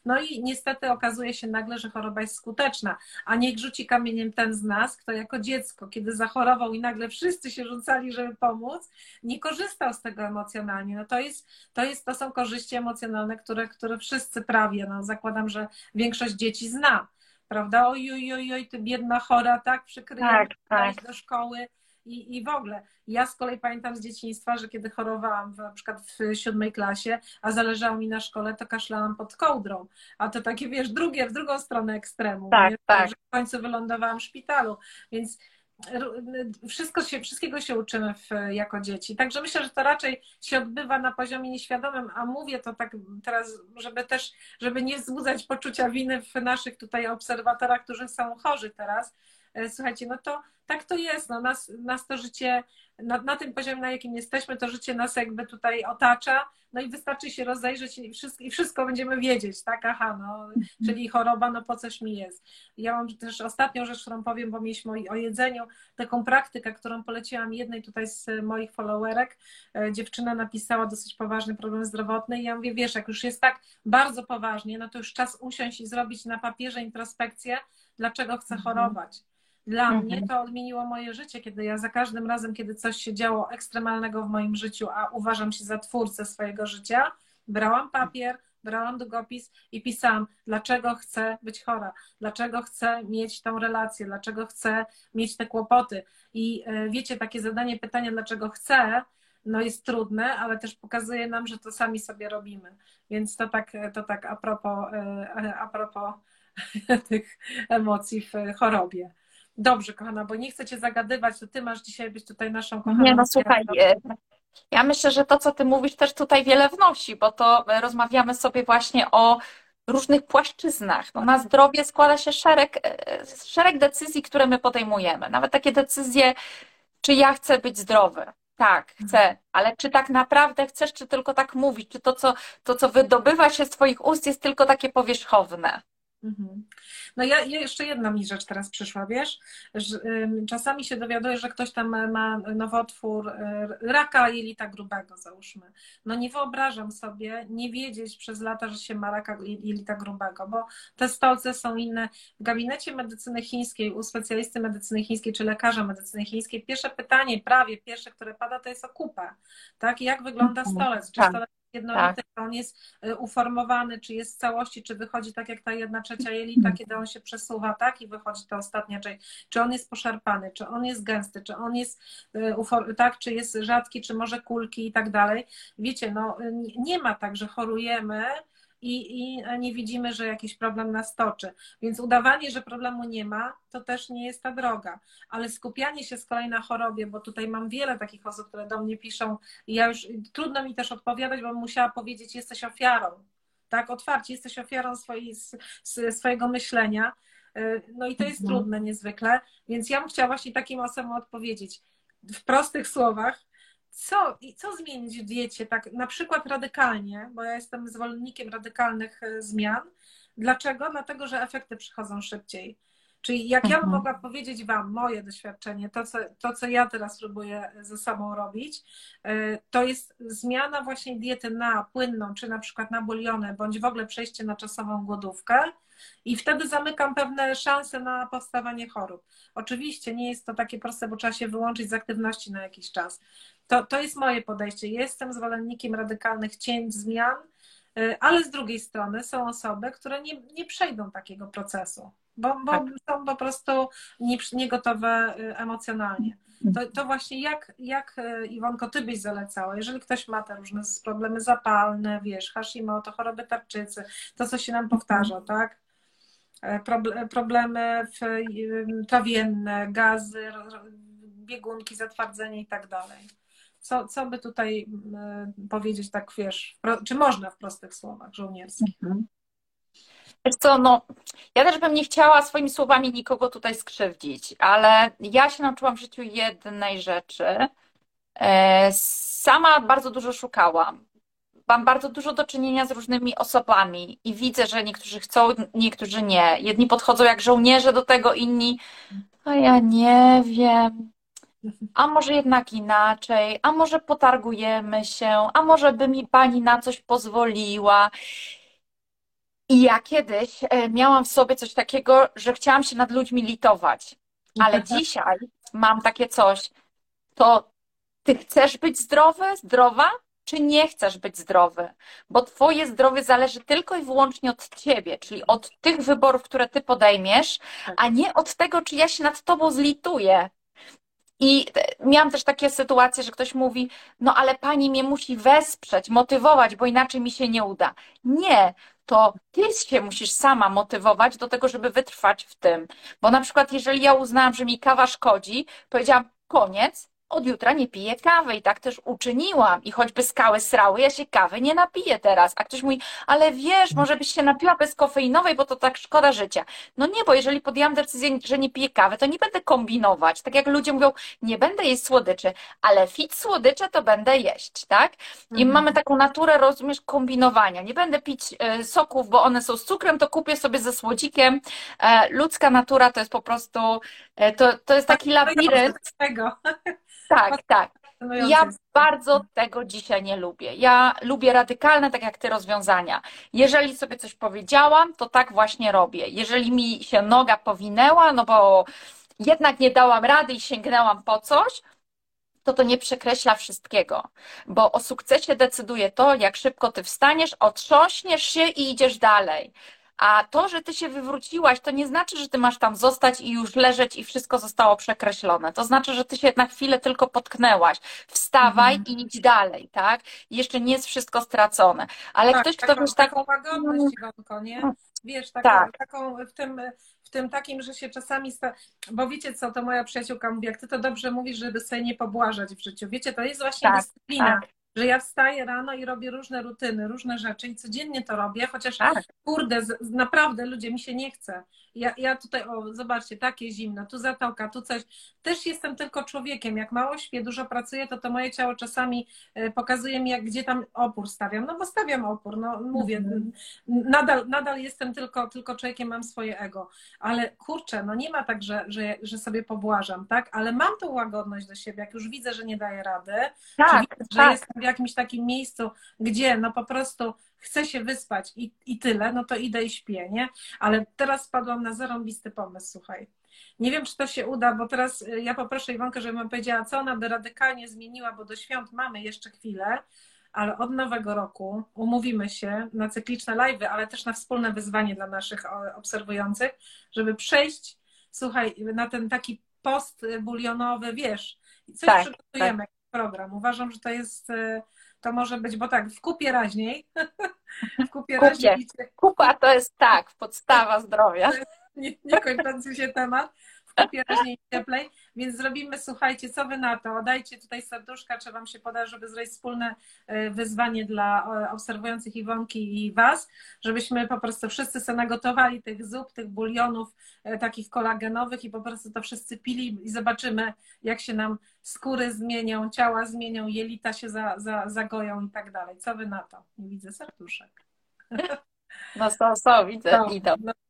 A: No i niestety okazuje się nagle, że choroba jest skuteczna. A niech rzuci kamieniem ten z nas, kto jako dziecko, kiedy zachorował i nagle wszyscy się rzucali, żeby pomóc, nie korzystał z tego emocjonalnie. No to jest, to jest, to są korzyści emocjonalne, które, które wszyscy prawie, no zakładam, że większość dzieci zna prawda? Oj, oj, oj, oj, ty biedna chora, tak? Przykryję tak, tak. do szkoły. I, I w ogóle, ja z kolei pamiętam z dzieciństwa, że kiedy chorowałam w, na przykład w siódmej klasie, a zależało mi na szkole, to kaszlałam pod kołdrą. A to takie, wiesz, drugie, w drugą stronę ekstremu.
B: Tak, tak.
A: Że w końcu wylądowałam w szpitalu. Więc wszystko się, wszystkiego się uczymy w, jako dzieci. Także myślę, że to raczej się odbywa na poziomie nieświadomym, a mówię to tak teraz, żeby też, żeby nie wzbudzać poczucia winy w naszych tutaj obserwatorach, którzy są chorzy teraz. E, słuchajcie, no to tak to jest. No, nas, nas to życie, na, na tym poziomie, na jakim jesteśmy, to życie nas jakby tutaj otacza, no i wystarczy się rozejrzeć i wszystko, i wszystko będziemy wiedzieć, tak? Aha, no, mhm. czyli choroba, no po coś mi jest. Ja mam też ostatnią rzecz, którą powiem, bo mieliśmy o, o jedzeniu, taką praktykę, którą poleciłam jednej tutaj z moich followerek. E, dziewczyna napisała dosyć poważny problem zdrowotny i ja mówię, wiesz, jak już jest tak bardzo poważnie, no to już czas usiąść i zrobić na papierze introspekcję, dlaczego chcę mhm. chorować dla mhm. mnie to odmieniło moje życie, kiedy ja za każdym razem, kiedy coś się działo ekstremalnego w moim życiu, a uważam się za twórcę swojego życia, brałam papier, brałam długopis i pisałam, dlaczego chcę być chora, dlaczego chcę mieć tą relację, dlaczego chcę mieć te kłopoty. I e, wiecie, takie zadanie pytania, dlaczego chcę, no jest trudne, ale też pokazuje nam, że to sami sobie robimy. Więc to tak, to tak a propos, e, a propos tych emocji w chorobie. Dobrze, kochana, bo nie chcę Cię zagadywać, to Ty masz dzisiaj być tutaj naszą kochaną.
B: Nie, no słuchaj, e, ja myślę, że to, co Ty mówisz, też tutaj wiele wnosi, bo to rozmawiamy sobie właśnie o różnych płaszczyznach. No, na zdrowie składa się szereg, e, szereg decyzji, które my podejmujemy. Nawet takie decyzje, czy ja chcę być zdrowy. Tak, chcę, mhm. ale czy tak naprawdę chcesz, czy tylko tak mówić, czy to, co, to, co wydobywa się z Twoich ust, jest tylko takie powierzchowne?
A: Mhm. No ja, ja, jeszcze jedna mi rzecz teraz przyszła, wiesz, że, czasami się dowiaduję, że ktoś tam ma nowotwór y, raka jelita grubego, załóżmy. No nie wyobrażam sobie nie wiedzieć przez lata, że się ma raka jelita grubego, bo te stolce są inne. W gabinecie medycyny chińskiej, u specjalisty medycyny chińskiej czy lekarza medycyny chińskiej, pierwsze pytanie, prawie pierwsze, które pada, to jest o kupę, tak? Jak wygląda mhm. stolec? Czy tak. stolec jednolity, tak. czy on jest y, uformowany, czy jest w całości, czy wychodzi tak jak ta jedna trzecia jelita, kiedy on się przesuwa, tak, i wychodzi ta ostatnia część, czy on jest poszarpany, czy on jest gęsty, czy on jest, y, tak, czy jest rzadki, czy może kulki i tak dalej. Wiecie, no nie ma tak, że chorujemy, i, i nie widzimy, że jakiś problem nas toczy. Więc udawanie, że problemu nie ma, to też nie jest ta droga. Ale skupianie się z kolei na chorobie, bo tutaj mam wiele takich osób, które do mnie piszą i ja już trudno mi też odpowiadać, bo musiała powiedzieć, jesteś ofiarą. Tak, otwarcie, jesteś ofiarą swojej, swojego myślenia. No i to jest mhm. trudne niezwykle, więc ja bym chciała właśnie takim osobom odpowiedzieć w prostych słowach, co, co zmienić w diecie, tak na przykład radykalnie, bo ja jestem zwolennikiem radykalnych e, zmian. Dlaczego? Dlatego, że efekty przychodzą szybciej. Czyli jak ja bym mhm. mogła powiedzieć Wam moje doświadczenie, to co, to co ja teraz próbuję ze sobą robić, e, to jest zmiana właśnie diety na płynną, czy na przykład na buliony, bądź w ogóle przejście na czasową głodówkę, i wtedy zamykam pewne szanse na powstawanie chorób. Oczywiście nie jest to takie proste, bo trzeba się wyłączyć z aktywności na jakiś czas. To, to jest moje podejście. Jestem zwolennikiem radykalnych cięć, zmian, y, ale z drugiej strony są osoby, które nie, nie przejdą takiego procesu, bo, bo tak. są po prostu niegotowe nie y, emocjonalnie. To, to, właśnie jak, jak y, Iwonko, ty byś zalecała, jeżeli ktoś ma te różne problemy zapalne, wiesz, Hashimoto, choroby tarczycy, to co się nam powtarza, tak? E, problemy trawienne, gazy, biegunki, zatwardzenie i tak dalej. Co, co by tutaj powiedzieć, tak wiesz, czy można w prostych słowach żołnierskich? Mhm.
B: Wiesz co, no, ja też bym nie chciała swoimi słowami nikogo tutaj skrzywdzić, ale ja się nauczyłam w życiu jednej rzeczy. E, sama bardzo dużo szukałam mam bardzo dużo do czynienia z różnymi osobami i widzę, że niektórzy chcą, niektórzy nie. Jedni podchodzą jak żołnierze do tego, inni, a ja nie wiem. A może jednak inaczej, a może potargujemy się, a może by mi pani na coś pozwoliła. I ja kiedyś e, miałam w sobie coś takiego, że chciałam się nad ludźmi litować. Ale dzisiaj mam takie coś, to ty chcesz być zdrowy, zdrowa? czy nie chcesz być zdrowy, bo Twoje zdrowie zależy tylko i wyłącznie od Ciebie, czyli od tych wyborów, które Ty podejmiesz, tak. a nie od tego, czy ja się nad Tobą zlituję. I miałam też takie sytuacje, że ktoś mówi, no ale pani mnie musi wesprzeć, motywować, bo inaczej mi się nie uda. Nie, to ty się musisz sama motywować do tego, żeby wytrwać w tym. Bo na przykład, jeżeli ja uznałam, że mi kawa szkodzi, powiedziałam, koniec, od jutra nie piję kawy i tak też uczyniłam. I choćby skały srały, ja się kawy nie napiję teraz. A ktoś mówi, ale wiesz, może byś się napiła bez kofeinowej, bo to tak szkoda życia. No nie, bo jeżeli podjęłam decyzję, że nie piję kawy, to nie będę kombinować. Tak jak ludzie mówią, nie będę jeść słodyczy, ale fit słodycze to będę jeść, tak? I mhm. mamy taką naturę, rozumiesz, kombinowania. Nie będę pić e, soków, bo one są z cukrem, to kupię sobie ze słodzikiem. E, ludzka natura to jest po prostu, e, to, to jest taki labirynt. Tak, tak. Ja bardzo tego dzisiaj nie lubię. Ja lubię radykalne, tak jak ty, rozwiązania. Jeżeli sobie coś powiedziałam, to tak właśnie robię. Jeżeli mi się noga powinęła, no bo jednak nie dałam rady i sięgnęłam po coś, to to nie przekreśla wszystkiego, bo o sukcesie decyduje to, jak szybko ty wstaniesz, otrząśniesz się i idziesz dalej. A to, że ty się wywróciłaś, to nie znaczy, że ty masz tam zostać i już leżeć i wszystko zostało przekreślone. To znaczy, że ty się na chwilę tylko potknęłaś. Wstawaj mhm. i idź dalej, tak? jeszcze nie jest wszystko stracone. Ale tak, ktoś, kto
A: taką, wiesz, tak... taką łagodność, Iwanko, nie? Wiesz, taką, tak. taką w tym w tym takim, że się czasami, sta... bo wiecie co, to moja przyjaciółka mówi, jak ty to dobrze mówisz, żeby sobie nie pobłażać w życiu. Wiecie, to jest właśnie tak, dyscyplina. Tak że ja wstaję rano i robię różne rutyny, różne rzeczy i codziennie to robię, chociaż tak. kurde, z, naprawdę ludzie mi się nie chce. Ja, ja tutaj, o, zobaczcie, takie zimno, tu zatoka, tu coś. Też jestem tylko człowiekiem. Jak mało śpię, dużo pracuję, to to moje ciało czasami e, pokazuje mi, jak, gdzie tam opór stawiam. No bo stawiam opór, no mówię, mhm. nadal, nadal jestem tylko, tylko człowiekiem, mam swoje ego. Ale kurczę, no nie ma tak, że, że, że sobie pobłażam, tak? Ale mam tą łagodność do siebie, jak już widzę, że nie daję rady, tak, widzę, że tak. jestem jakimś takim miejscu, gdzie no po prostu chcę się wyspać i, i tyle, no to idę i śpię, nie? Ale teraz spadłam na zarąbisty pomysł, słuchaj. Nie wiem, czy to się uda, bo teraz y, ja poproszę Iwonkę, żeby mi powiedziała, co ona by radykalnie zmieniła, bo do świąt mamy jeszcze chwilę, ale od nowego roku umówimy się na cykliczne live, ale też na wspólne wyzwanie dla naszych obserwujących, żeby przejść, słuchaj, na ten taki post bulionowy, wiesz, coś tak, przygotujemy, tak. Program. Uważam, że to jest, e, to może być, bo tak, w kupie raźniej.
B: w kupie, raźniej. Kupa to jest tak, podstawa zdrowia.
A: Nie, nie kończący się temat kupie raźniej cieplej, więc zrobimy, słuchajcie, co wy na to? Dajcie tutaj serduszka, czy wam się poda, żeby zrobić wspólne e, wyzwanie dla obserwujących Iwonki i was, żebyśmy po prostu wszyscy sobie nagotowali tych zup, tych bulionów e, takich kolagenowych i po prostu to wszyscy pili i zobaczymy, jak się nam skóry zmienią, ciała zmienią, jelita się za, za, zagoją i tak dalej. Co wy na to? Nie widzę serduszek.
B: No są, są, widzę, no, idą. No, E,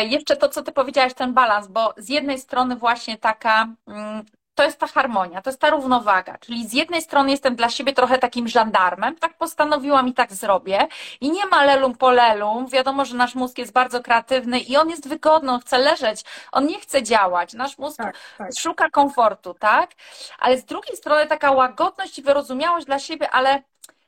B: jeszcze to, co ty powiedziałaś, ten balans, bo z jednej strony właśnie taka, mm, to jest ta harmonia, to jest ta równowaga, czyli z jednej strony jestem dla siebie trochę takim żandarmem, tak postanowiłam i tak zrobię i nie ma lelum po lelum, wiadomo, że nasz mózg jest bardzo kreatywny i on jest wygodny, on chce leżeć, on nie chce działać, nasz mózg tak, tak. szuka komfortu, tak? Ale z drugiej strony taka łagodność i wyrozumiałość dla siebie, ale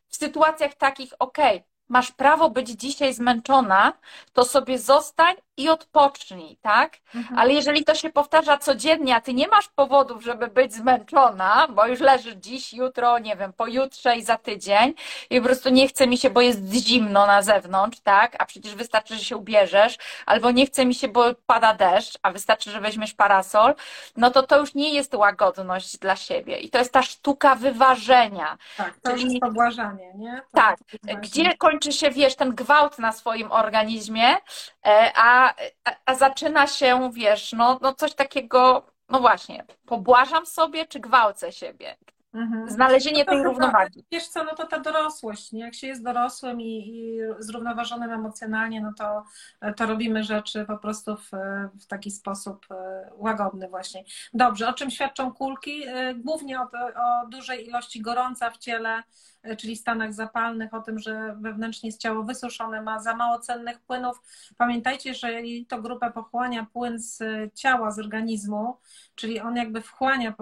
B: w sytuacjach takich, okej, okay, masz prawo być dzisiaj zmęczona, to sobie zostań i odpocznij, tak? Mhm. Ale jeżeli to się powtarza codziennie, a ty nie masz powodów, żeby być zmęczona, bo już leżysz dziś, jutro, nie wiem, pojutrze i za tydzień i po prostu nie chce mi się, bo jest zimno na zewnątrz, tak? A przecież wystarczy, że się ubierzesz, albo nie chce mi się, bo pada deszcz, a wystarczy, że weźmiesz parasol, no to to już nie jest łagodność dla siebie i to jest ta sztuka wyważenia.
A: Tak, to Czyli... jest pobłażanie, nie?
B: To tak, gdzie kończy się, wiesz, ten gwałt na swoim organizmie, e, a a, a, zaczyna się, wiesz, no, no coś takiego, no właśnie, pobłażam sobie, czy gwałcę siebie? Mhm. Znalezienie no tej równowagi.
A: Wiesz co, no to ta dorosłość, nie? jak się jest dorosłym i, i zrównoważonym emocjonalnie, no to, to robimy rzeczy po prostu w, w taki sposób e, łagodny właśnie. Dobrze, o czym świadczą kulki? E, głównie o, o dużej ilości gorąca w ciele, czyli stanach zapalnych, o tym, że wewnętrznie jest ciało wysuszone, ma za mało cennych płynów. Pamiętajcie, że to grupa pochłania płyn z ciała, z organizmu, czyli on jakby wchłania y,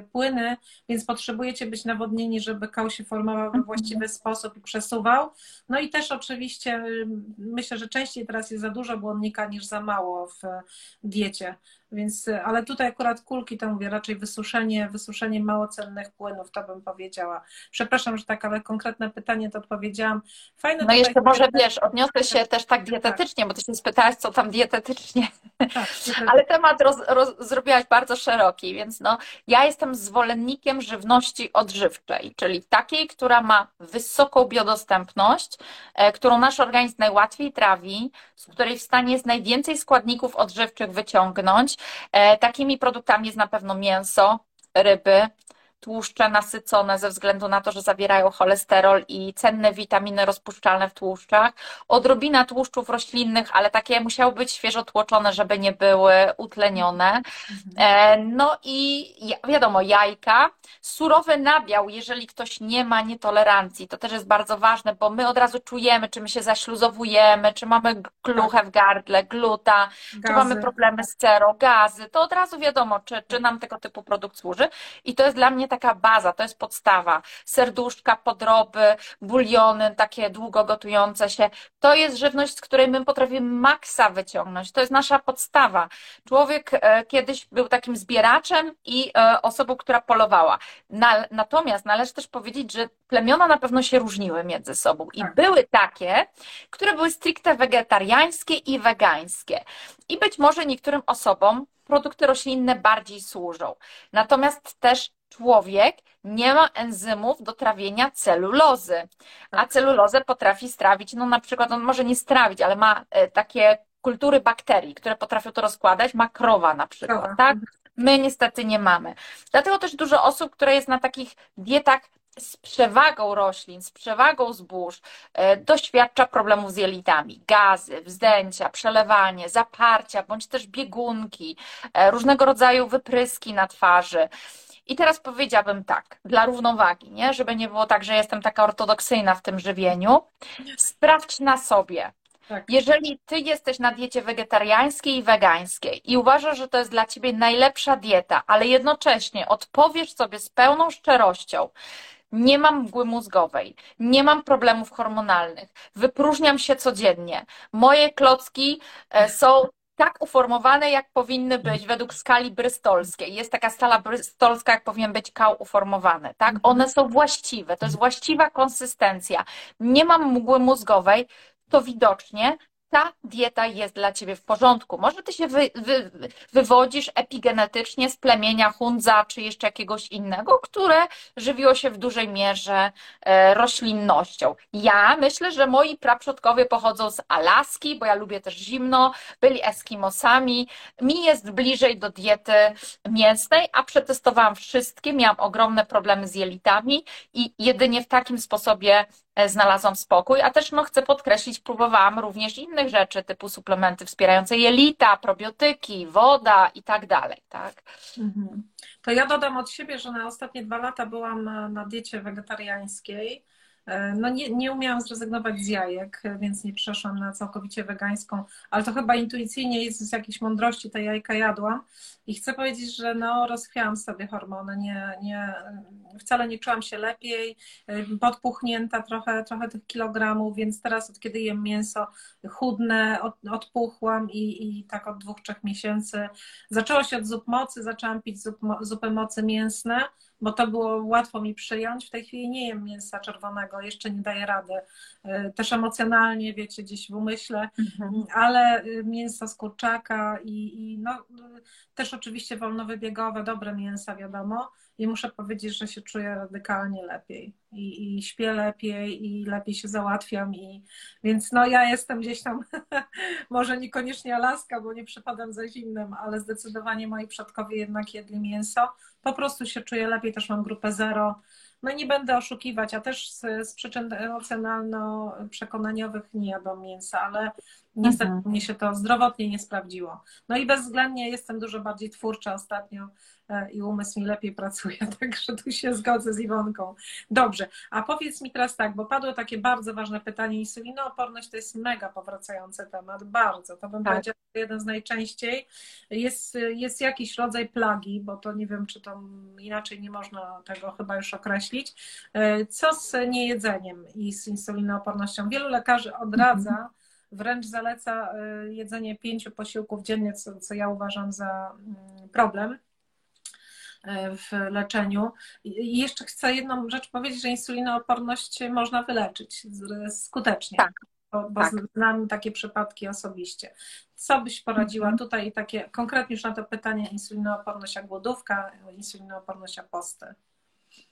A: y, płyny, więc potrzebujecie być nawodnieni, żeby kał się formował we właściwy sposób i przesuwał. No i też oczywiście y, myślę, że częściej teraz jest za dużo błonnika niż za mało w diecie. Więc, ale tutaj akurat kulki to mówię raczej wysuszenie, wysuszenie małocennych płynów, to bym powiedziała. Przepraszam, że tak, ale konkretne pytanie to odpowiedziałam.
B: Fajne no jeszcze może wiesz, odniosę się też tak dietetycznie, bo ty się spytałaś, co tam dietetycznie. Tak, ale temat roz, roz, zrobiłaś bardzo szeroki, więc no, ja jestem zwolennikiem żywności odżywczej, czyli takiej, która ma wysoką biodostępność, e, którą nasz organizm najłatwiej trawi, z której w stanie jest najwięcej składników odżywczych wyciągnąć, E, takimi produktami jest na pewno mięso, ryby, tłuszcze nasycone ze względu na to, że zawierają cholesterol i cenne witaminy rozpuszczalne w tłuszczach. Odrobina tłuszczów roślinnych, ale takie musiały być świeżo tłoczone, żeby nie były utlenione. E, no i wiadomo, jajka. Surowy nabiał, jeżeli ktoś nie ma nietolerancji, to też jest bardzo ważne, bo my od razu czujemy, czy my się zaśluzowujemy, czy mamy kluchę w gardle, gluta, gazy. czy mamy problemy z cerą, gazy. To od razu wiadomo, czy, czy nam tego typu produkt służy. I to jest dla mnie taka baza, to jest podstawa. Serduszka, podroby, buliony, takie długo gotujące się. To jest żywność, z której my potrafimy maksa wyciągnąć. To jest nasza podstawa. Człowiek e, kiedyś był takim zbieraczem i e, osobą, która polowała. Natomiast należy też powiedzieć, że plemiona na pewno się różniły między sobą i tak. były takie, które były stricte wegetariańskie i wegańskie. I być może niektórym osobom produkty roślinne bardziej służą. Natomiast też człowiek nie ma enzymów do trawienia celulozy, a tak. celulozę potrafi strawić, no na przykład on może nie strawić, ale ma e, takie kultury bakterii, które potrafią to rozkładać, ma krowa na przykład, krowa. tak? My niestety nie mamy. Dlatego też dużo osób, które jest na takich dietach z przewagą roślin, z przewagą zbóż, e, doświadcza problemów z jelitami, gazy, wzdęcia, przelewanie, zaparcia, bądź też biegunki, e, różnego rodzaju wypryski na twarzy. I teraz powiedziałabym tak, dla równowagi, nie? żeby nie było tak, że jestem taka ortodoksyjna w tym żywieniu. Sprawdź na sobie. Tak. Jeżeli ty jesteś na diecie wegetariańskiej i wegańskiej i uważasz, że to jest dla ciebie najlepsza dieta, ale jednocześnie odpowiesz sobie z pełną szczerością, nie mam mgły mózgowej, nie mam problemów hormonalnych, wypróżniam się codziennie. Moje klocki e, są tak uformowane, jak powinny być według skali brystolskiej. Jest taka skala brystolska, jak powinien być kał uformowany, tak? One są właściwe, to jest właściwa konsystencja. Nie mam mgły mózgowej, to widocznie ta dieta jest dla ciebie w porządku. Może ty się wy, wy, wywodzisz epigenetycznie z plemienia Hundza czy jeszcze jakiegoś innego, które żywiło się w dużej mierze e, roślinnością. Ja myślę, że moi praprzodkowie pochodzą z Alaski, bo ja lubię też zimno, byli Eskimosami. Mi jest bliżej do diety mięsnej, a przetestowałam wszystkie, miałam ogromne problemy z jelitami i jedynie w takim sposobie znalazłam spokój, a też no, chcę podkreślić, próbowałam również innych rzeczy, typu suplementy wspierające jelita, probiotyki, woda i tak dalej, tak? Mhm.
A: To ja dodam od siebie, że na ostatnie dwa lata byłam na, na diecie wegetariańskiej E, no nie, nie umiałam zrezygnować z jajek, więc nie przeszłam na całkowicie wegańską, ale to chyba intuicyjnie jest z jakiejś mądrości te jajka jadłam. I chcę powiedzieć, że no rozchwiałam sobie hormony, nie, nie, wcale nie czułam się lepiej, e, podpuchnięta trochę, trochę tych kilogramów, więc teraz od kiedy jem mięso chudne, od, odpuchłam i, i tak od dwóch, trzech miesięcy. Zaczęło się od zup mocy, zaczęłam pić zup, zupy mocy mięsne, bo to było łatwo mi przyjąć. W tej chwili nie jem mięsa czerwonego, jeszcze nie daję rady. Y, też emocjonalnie, wiecie, gdzieś w umyśle, mhm. ale y, mięso z kurczaka i, i no, y, też oczywiście wolnowybiegowe, dobre mięsa, wiadomo. I muszę powiedzieć, że się czuję radykalnie lepiej i, i śpię lepiej i lepiej się załatwiam. I, więc no ja jestem gdzieś tam, może niekoniecznie Alaska, bo nie przypadam za zimnym, ale zdecydowanie moi przodkowie jednak jedli mięso. Po prostu się czuję lepiej, też mam grupę zero. No nie będę oszukiwać, a też z, z przyczyn emocjonalno-przekonaniowych nie jadłam mięsa, ale niestety mhm. mnie się to zdrowotnie nie sprawdziło. No i bezwzględnie jestem dużo bardziej twórcza ostatnio i umysł mi lepiej pracuje, także tu się zgodzę z Iwonką. Dobrze, a powiedz mi teraz tak, bo padło takie bardzo ważne pytanie, insulinooporność to jest mega powracający temat, bardzo, to bym tak. powiedziała jeden z najczęściej. Jest, jest jakiś rodzaj plagi, bo to nie wiem, czy to inaczej nie można tego chyba już określić. E, co z niejedzeniem i z insulinoopornością? Wielu lekarzy odradza, mhm. wręcz zaleca e, jedzenie pięciu posiłków dziennie, co, co ja uważam za mm, problem w leczeniu. I jeszcze chcę jedną rzecz powiedzieć, że insulinooporność można wyleczyć skutecznie. Tak. Bo, bo tak. znam takie przypadki osobiście. Co byś poradziła mhm. tutaj takie konkretnie już na to pytanie insulinooporność a głodówka, insulinooporność a posty?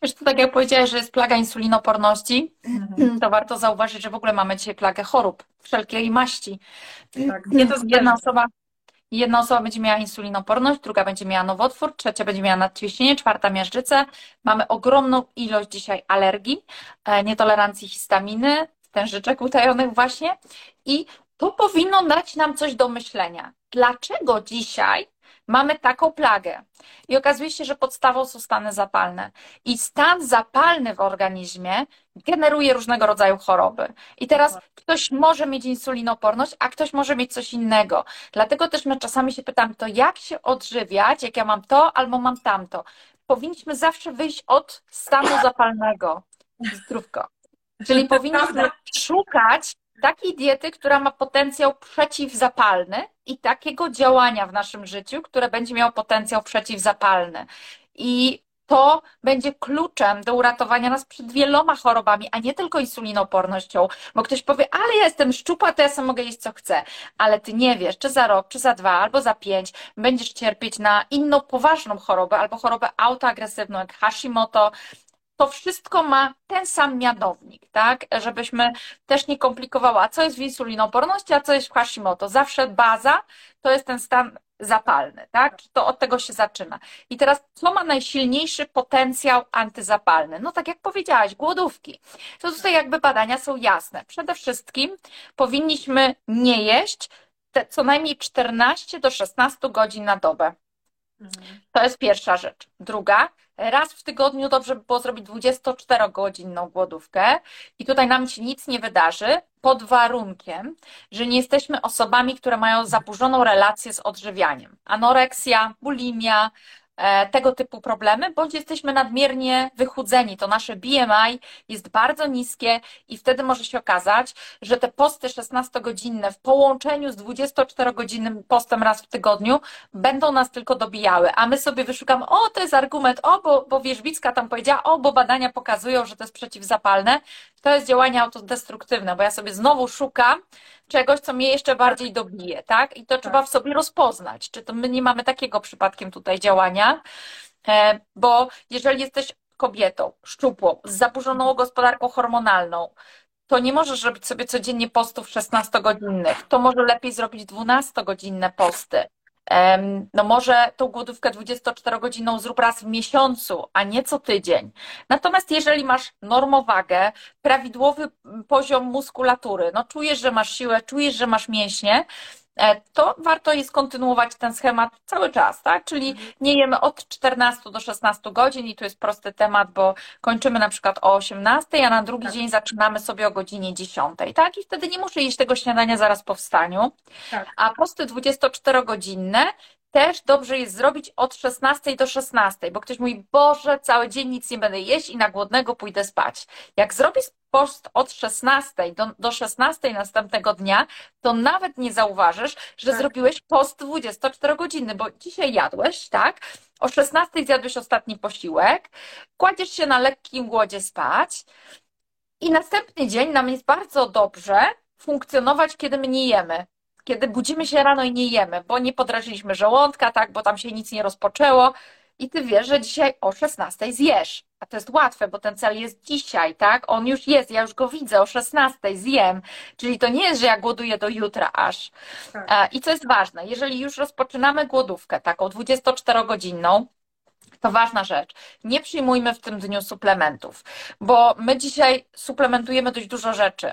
B: Wiesz, to tak jak powiedziałeś, że jest plaga insulinoporności, mhm. to warto zauważyć, że w ogóle mamy dzisiaj plagę chorób wszelkiej maści. Tak, nie to jedna osoba, Jedna osoba będzie miała insulinoporność, druga będzie miała nowotwór, trzecia będzie miała nadciśnienie, czwarta miażdżycę. Mamy ogromną ilość dzisiaj alergii, e, nietolerancji histaminy, tężyczek utajonych właśnie i to powinno dać nam coś do myślenia. Dlaczego dzisiaj mamy taką plagę. I okazuje się, że podstawą są stany zapalne. I stan zapalny w organizmie generuje różnego rodzaju choroby. I teraz ktoś może mieć insulinoporność, a ktoś może mieć coś innego. Dlatego też my czasami się pytamy, to jak się odżywiać, jak ja mam to albo mam tamto. Powinniśmy zawsze wyjść od stanu zapalnego. Zdrówko. Czyli powinniśmy szukać takiej diety, która ma potencjał przeciwzapalny i takiego działania w naszym życiu, które będzie miało potencjał przeciwzapalny. I to będzie kluczem do uratowania nas przed wieloma chorobami, a nie tylko insulinopornością, bo ktoś powie, ale ja jestem szczupła, to ja sobie mogę jeść co chcę, ale ty nie wiesz, czy za rok, czy za dwa, albo za pięć będziesz cierpieć na inną poważną chorobę, albo chorobę autoagresywną, jak Hashimoto, to wszystko ma ten sam mianownik, tak? Żebyśmy też nie komplikowały, a co jest w insulinoporności, a co jest w Hashimoto. Zawsze baza to jest ten stan zapalny, tak? To od tego się zaczyna. I teraz, co ma najsilniejszy potencjał antyzapalny? No tak jak powiedziałaś, głodówki. To tutaj jakby badania są jasne. Przede wszystkim powinniśmy nie jeść te co najmniej 14 do 16 godzin na dobę. Mhm. To jest pierwsza rzecz. Druga, raz w tygodniu dobrze by było zrobić 24-godzinną głodówkę i tutaj nam się nic nie wydarzy, pod warunkiem, że nie jesteśmy osobami, które mają zaburzoną relację z odżywianiem. Anoreksja, bulimia, tego typu problemy, bądź jesteśmy nadmiernie wychudzeni. To nasze BMI jest bardzo niskie i wtedy może się okazać, że te posty 16-godzinne w połączeniu z 24-godzinnym postem raz w tygodniu będą nas tylko dobijały, a my sobie wyszukamy, o to jest argument, o bo, bo Wierzbicka tam powiedziała, o bo badania pokazują, że to jest przeciwzapalne. To jest działanie autodestruktywne, bo ja sobie znowu szukam czegoś, co mnie jeszcze bardziej dobije, tak? I to tak. trzeba w sobie rozpoznać. Czy to my nie mamy takiego przypadkiem tutaj działania? E, bo jeżeli jesteś kobietą, szczupłą, z zaburzoną gospodarką hormonalną, to nie możesz robić sobie codziennie postów 16-godzinnych. To może lepiej zrobić 12-godzinne posty. No może tą głodówkę 24-godzinną zrób raz w miesiącu, a nie co tydzień. Natomiast jeżeli masz normowagę, prawidłowy poziom muskulatury, no czujesz, że masz siłę, czujesz, że masz mięśnie, to warto jest kontynuować ten schemat cały czas, tak? Czyli nie jemy od 14 do 16 godzin i tu jest prosty temat, bo kończymy na przykład o 18, a na drugi tak. dzień zaczynamy sobie o godzinie 10, tak? I wtedy nie muszę jeść tego śniadania zaraz po wstaniu. Tak. A posty 24-godzinne też dobrze jest zrobić od 16 do 16, bo ktoś mówi, Boże, cały dzień nic nie będę jeść i na głodnego pójdę spać. Jak zrobisz post od 16 do, do 16 następnego dnia, to nawet nie zauważysz, że tak. zrobiłeś post 24 godziny, bo dzisiaj jadłeś, tak? O 16 zjadłeś ostatni posiłek, kładziesz się na lekkim głodzie spać i następny dzień nam jest bardzo dobrze funkcjonować, kiedy my nie jemy kiedy budzimy się rano i nie jemy, bo nie podrażyliśmy żołądka, tak, bo tam się nic nie rozpoczęło i ty wiesz, że dzisiaj o 16 zjesz. A to jest łatwe, bo ten cel jest dzisiaj, tak? On już jest, ja już go widzę o 16 zjem. Czyli to nie jest, że ja głoduję do jutra aż. Tak. I co jest ważne, jeżeli już rozpoczynamy głodówkę taką 24-godzinną, to ważna rzecz. Nie przyjmujmy w tym dniu suplementów, bo my dzisiaj suplementujemy dość dużo rzeczy.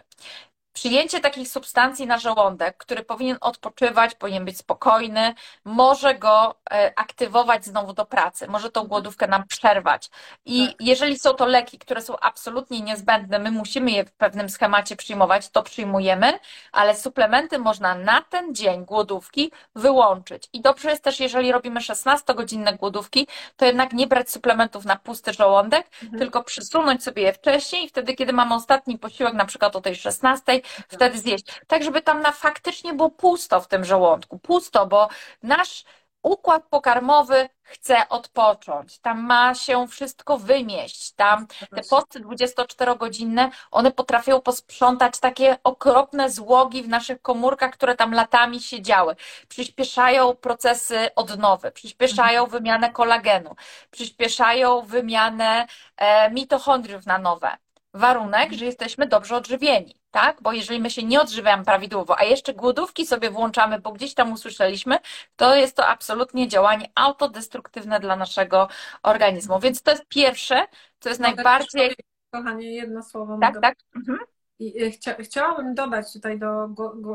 B: Przyjęcie takich substancji na żołądek, który powinien odpoczywać, powinien być spokojny, może go e, aktywować znowu do pracy, może tą głodówkę nam przerwać. I tak. jeżeli są to leki, które są absolutnie niezbędne, my musimy je w pewnym schemacie przyjmować, to przyjmujemy, ale suplementy można na ten dzień głodówki wyłączyć. I dobrze jest też, jeżeli robimy 16-godzinne głodówki, to jednak nie brać suplementów na pusty żołądek, mhm. tylko przysunąć sobie je wcześniej, wtedy, kiedy mamy ostatni posiłek, na przykład o tej 16, wtedy zjeść. Tak, żeby tam na faktycznie było pusto w tym żołądku. Pusto, bo nasz układ pokarmowy chce odpocząć. Tam ma się wszystko wymieść. Tam te posty 24-godzinne, one potrafią posprzątać takie okropne złogi w naszych komórkach, które tam latami siedziały. Przyspieszają procesy odnowy, przyspieszają mhm. wymianę kolagenu, przyspieszają wymianę e, mitochondriów na nowe. Warunek, że jesteśmy dobrze odżywieni tak? Bo jeżeli my się nie odżywiamy prawidłowo, a jeszcze głodówki sobie włączamy, bo gdzieś tam usłyszeliśmy, to jest to absolutnie działanie autodestruktywne dla naszego organizmu. Więc to jest pierwsze, co jest najbardziej.
A: Kochanie, jedno słowo.
B: Tak, mogę... tak. Mhm.
A: Y, chcia, chciałabym dodać tutaj do,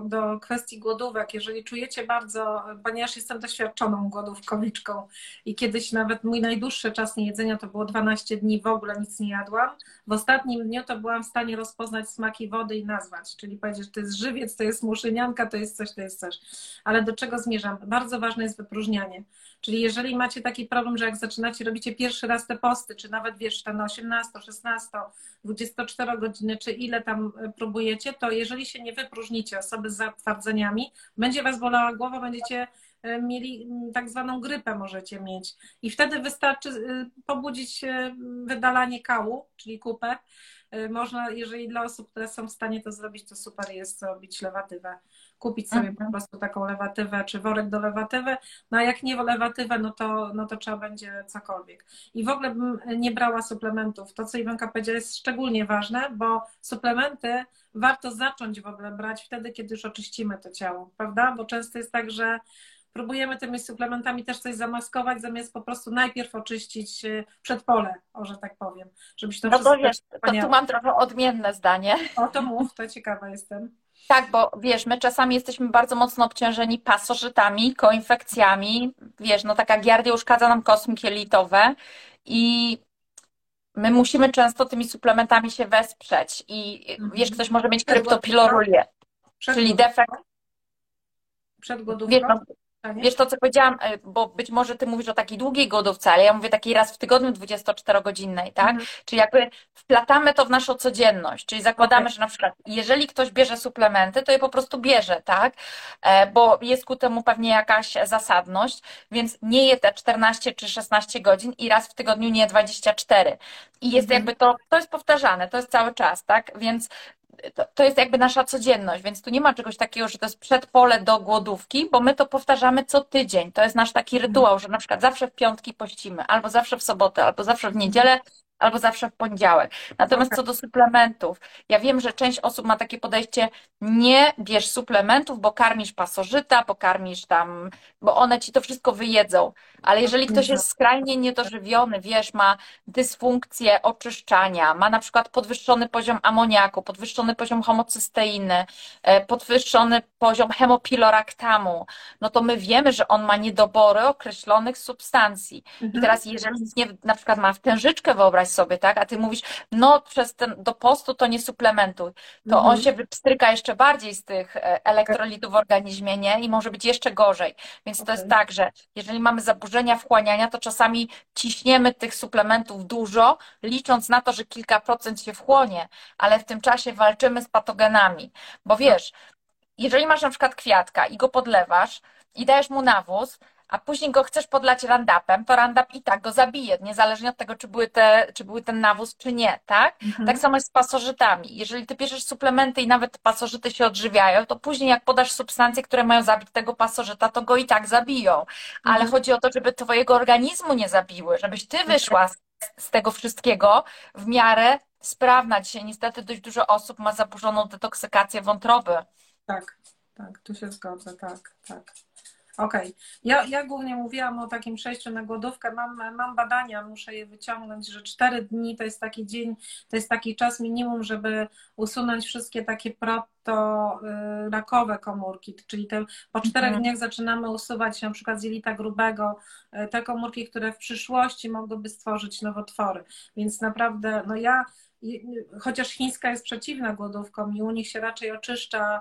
A: do kwestii głodówek, jeżeli czujecie bardzo, ponieważ jestem doświadczoną głodówkowiczką i kiedyś nawet mój najdłuższy czas niejedzenia to było 12 dni, w ogóle nic nie jadłam. W ostatnim dniu to byłam w stanie rozpoznać smaki wody i nazwać, czyli powiedzieć, że to jest żywiec, to jest muszynianka, to jest coś, to jest coś. Ale do czego zmierzam? Bardzo ważne jest wypróżnianie. Czyli jeżeli macie taki problem, że jak zaczynacie, robicie pierwszy raz te posty, czy nawet wiesz, na 18, 16, 24 godziny, czy ile tam e, próbujecie, to jeżeli się nie wypróżnicie osoby z zatwardzeniami, będzie was bolała głowa, będziecie e, mieli tak zwaną grypę możecie mieć. I wtedy wystarczy e, pobudzić wydalanie kału, czyli kupę. Można, jeżeli dla osób, które są w stanie to zrobić, to super jest zrobić lewatywę kupić sobie mhm. po prostu taką lewatywę czy worek do lewatywy, no a jak nie lewatywę, no to, no to trzeba będzie cokolwiek. I w ogóle bym nie brała suplementów. To, co Iwanka powiedziała, jest szczególnie ważne, bo suplementy warto zacząć w ogóle brać wtedy, kiedy już oczyścimy to ciało, prawda? Bo często jest tak, że próbujemy tymi suplementami też coś zamaskować, zamiast po prostu najpierw oczyścić y, przedpole, o że tak powiem, żebyś to
B: No to wiesz, to tu mam trochę odmienne zdanie.
A: O to mów, to ciekawa jestem.
B: Tak, bo wiesz, my czasami jesteśmy bardzo mocno obciążeni pasożytami, koinfekcjami. Wiesz, no taka giardia uszkadza nam kosmki jelitowe i my musimy często tymi suplementami się wesprzeć. I mhm. wiesz, ktoś może mieć kryptopilorurię, czyli defekt.
A: Przed głodówką? Wiesz, no,
B: Wiesz to, co powiedziałam, e, bo być może ty mówisz o takiej długiej głodówce, ale ja mówię takiej raz w tygodniu 24-godzinnej, tak? Mhm. Czyli jakby wplatamy to w naszą codzienność, czyli zakładamy, okay. że na przykład jeżeli ktoś bierze suplementy, to je po prostu bierze, tak? E, bo jest ku temu pewnie jakaś zasadność, więc nie je te 14 czy 16 godzin i raz w tygodniu nie 24. I jest mhm. jakby to, to jest powtarzane, to jest cały czas, tak? Więc to, to jest jakby nasza codzienność, więc tu nie ma czegoś takiego, że to jest przedpole do głodówki, bo my to powtarzamy co tydzień. To jest nasz taki rytuał, że na przykład zawsze w piątki pościmy, albo zawsze w sobotę, albo zawsze w niedzielę albo zawsze w poniedziałek. Natomiast co do suplementów, ja wiem, że część osób ma takie podejście, nie bierz suplementów, bo karmisz pasożyta, bo karmisz tam, bo one ci to wszystko wyjedzą. Ale jeżeli ktoś jest skrajnie niedożywiony, wiesz, ma dysfunkcję oczyszczania, ma na przykład podwyższony poziom amoniaku, podwyższony poziom homocysteiny, e, podwyższony poziom hemopiloraktamu, no to my wiemy, że on ma niedobory określonych substancji. I mhm. teraz jeżeli nie, na przykład ma wtężyczkę, wyobraź sobie, tak? A ty mówisz, no przez ten do postu to nie suplementuj. To mhm. on się wypstryka jeszcze bardziej z tych e, elektrolitów w organizmie, nie? I może być jeszcze gorzej. Więc okay. to jest tak, że jeżeli mamy zaburzenia wchłaniania, to czasami ciśniemy tych suplementów dużo, licząc na to, że kilka procent się wchłonie, ale w tym czasie walczymy z patogenami. Bo wiesz, jeżeli masz na przykład kwiatka i go podlewasz i dajesz mu nawóz, a później go chcesz podlać randapem, to randap i tak go zabije, niezależnie od tego, czy były, te, czy były ten nawóz, czy nie, tak? Mhm. Tak samo jest z pasożytami. Jeżeli ty bierzesz suplementy i nawet pasożyty się odżywiają, to później jak podasz substancje, które mają zabić tego pasożyta, to go i tak zabiją. Ale mhm. chodzi o to, żeby twojego organizmu nie zabiły, żebyś ty wyszła z, z tego wszystkiego w miarę sprawna. Dzisiaj niestety dość dużo osób ma zaburzoną detoksykację wątroby.
A: Tak, tak, tu się zgodzę, tak, tak. Okej. Okay. Ja, ja głównie mówiłam o takim przejściu na głodówkę. Mam, mam badania, muszę je wyciągnąć, że 4 dni to jest taki dzień, to jest taki czas minimum, żeby usunąć wszystkie takie proto rakowe komórki, czyli te, po czterech mhm. dniach zaczynamy usuwać na przykład z jelita grubego y, te komórki, które w przyszłości mogłyby stworzyć nowotwory. Więc naprawdę, no ja chociaż chińska jest przeciwna głodówkom i u nich się raczej oczyszcza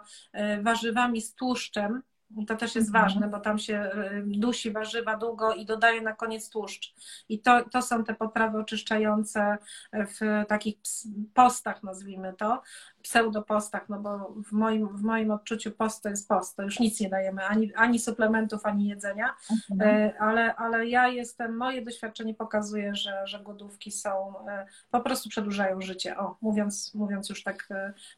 A: y, warzywami z tłuszczem, to też jest mhm. ważne, bo tam się y, dusi warzywa długo i dodaje na koniec tłuszcz. I to, to są te potrawy oczyszczające w takich postach, nazwijmy to pseudopostach, no bo w moim, w moim odczuciu post to jest post, to już nic nie dajemy, ani, ani suplementów, ani jedzenia, mhm. E, ale, ale ja jestem, moje doświadczenie pokazuje, że, że głodówki są, e, po prostu przedłużają życie, o, mówiąc, mówiąc już tak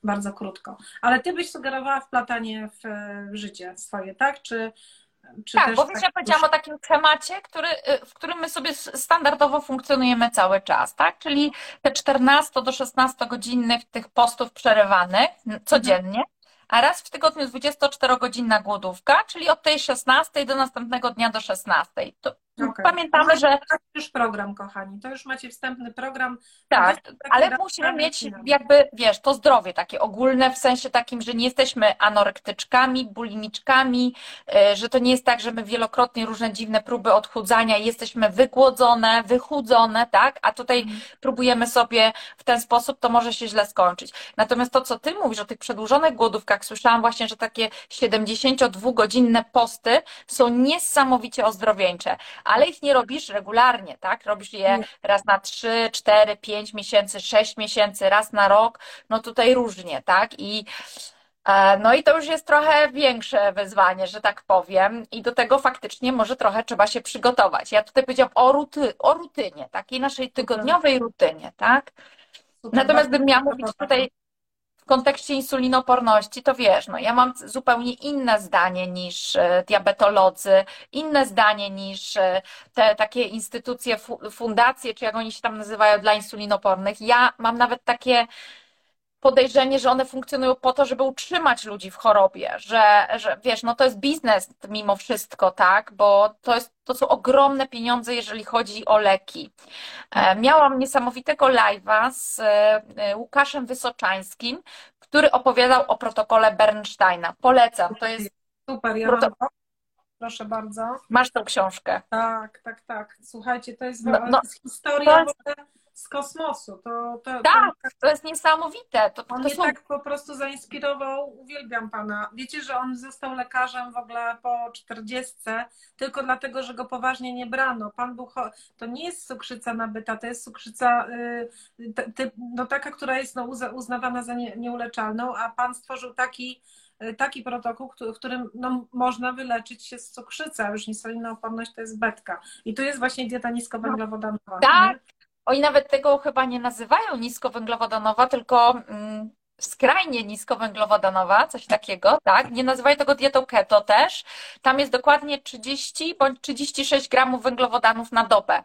A: bardzo krótko. Ale ty byś sugerowała wplatanie w życie swoje, tak? Czy
B: czy tak, bo wiesz, tak ja powiedziałam o takim schemacie, który, y, w którym my sobie standardowo funkcjonujemy cały czas, tak? Czyli te 14 do 16 godzinnych tych postów przerywanych codziennie, mhm. a raz w tygodniu 24-godzinna głodówka, czyli od tej 16 do następnego dnia do 16. To Okay. Pamiętamy, że.
A: To już program, kochani. To już macie wstępny program.
B: Tak, ale musimy mieć jakby, wiesz, to zdrowie takie ogólne, w sensie takim, że nie jesteśmy anorektyczkami, bulimiczkami, y, że to nie jest tak, że my wielokrotnie różne dziwne próby odchudzania jesteśmy wygłodzone, wychudzone, tak? A tutaj mm. próbujemy sobie w ten sposób, to może się źle skończyć. Natomiast to, co ty mówisz o tych przedłużonych głodówkach, słyszałam właśnie, że takie 72-godzinne posty są niesamowicie ozdrowieńcze ale ich nie robisz regularnie, tak? Robisz je raz na 3, 4, 5 miesięcy, 6 miesięcy, raz na rok, no tutaj różnie, tak? I e, no i to już jest trochę większe wyzwanie, że tak powiem, i do tego faktycznie może trochę trzeba się przygotować. Ja tutaj powiedziałam o, ruty, o rutynie, takiej naszej tygodniowej rutynie, tak? Natomiast bym miała mówić tutaj w kontekście insulinoporności, to wiesz, no ja mam zupełnie inne zdanie niż e, diabetolodzy, inne zdanie niż e, te takie instytucje, fundacje, czy jak oni się tam nazywają dla insulinopornych. Ja mam nawet takie podejrzenie, że one funkcjonują po to, żeby utrzymać ludzi w chorobie, że, że wiesz, no to jest biznes mimo wszystko, tak, bo to, jest, to są ogromne pieniądze, jeżeli chodzi o leki. E, miałam niesamowitego live'a z e, Łukaszem Wysoczańskim, który opowiadał o protokole Bernsteina. Polecam, to jest...
A: Super, ja proto... Proszę bardzo.
B: Masz tą książkę.
A: Tak, tak, tak. Słuchajcie, to jest, no, no, historia to jest z kosmosu. To, to,
B: tak, to, to jest niesamowite. To,
A: on
B: to
A: mnie
B: są...
A: tak po prostu zainspirował, uwielbiam pana. Wiecie, że on został lekarzem w ogóle po czterdziestce, tylko dlatego, że go poważnie nie brano. Pan był, to nie jest cukrzyca nabyta, to jest cukrzyca y, ty, no, taka, która jest no, uznawana za nie, nieuleczalną, a pan stworzył taki y, taki protokół, w którym no, można wyleczyć się z cukrzycy, a już insulinooporność to jest betka. I tu jest właśnie dieta niskowęglowodanowa.
B: Tak, oni nawet tego chyba nie nazywają niskowęglowodanowa, tylko mm, skrajnie niskowęglowodanowa, coś takiego, tak? Nie nazywają tego dietą keto też. Tam jest dokładnie 30 bądź 36 gramów węglowodanów na dobę.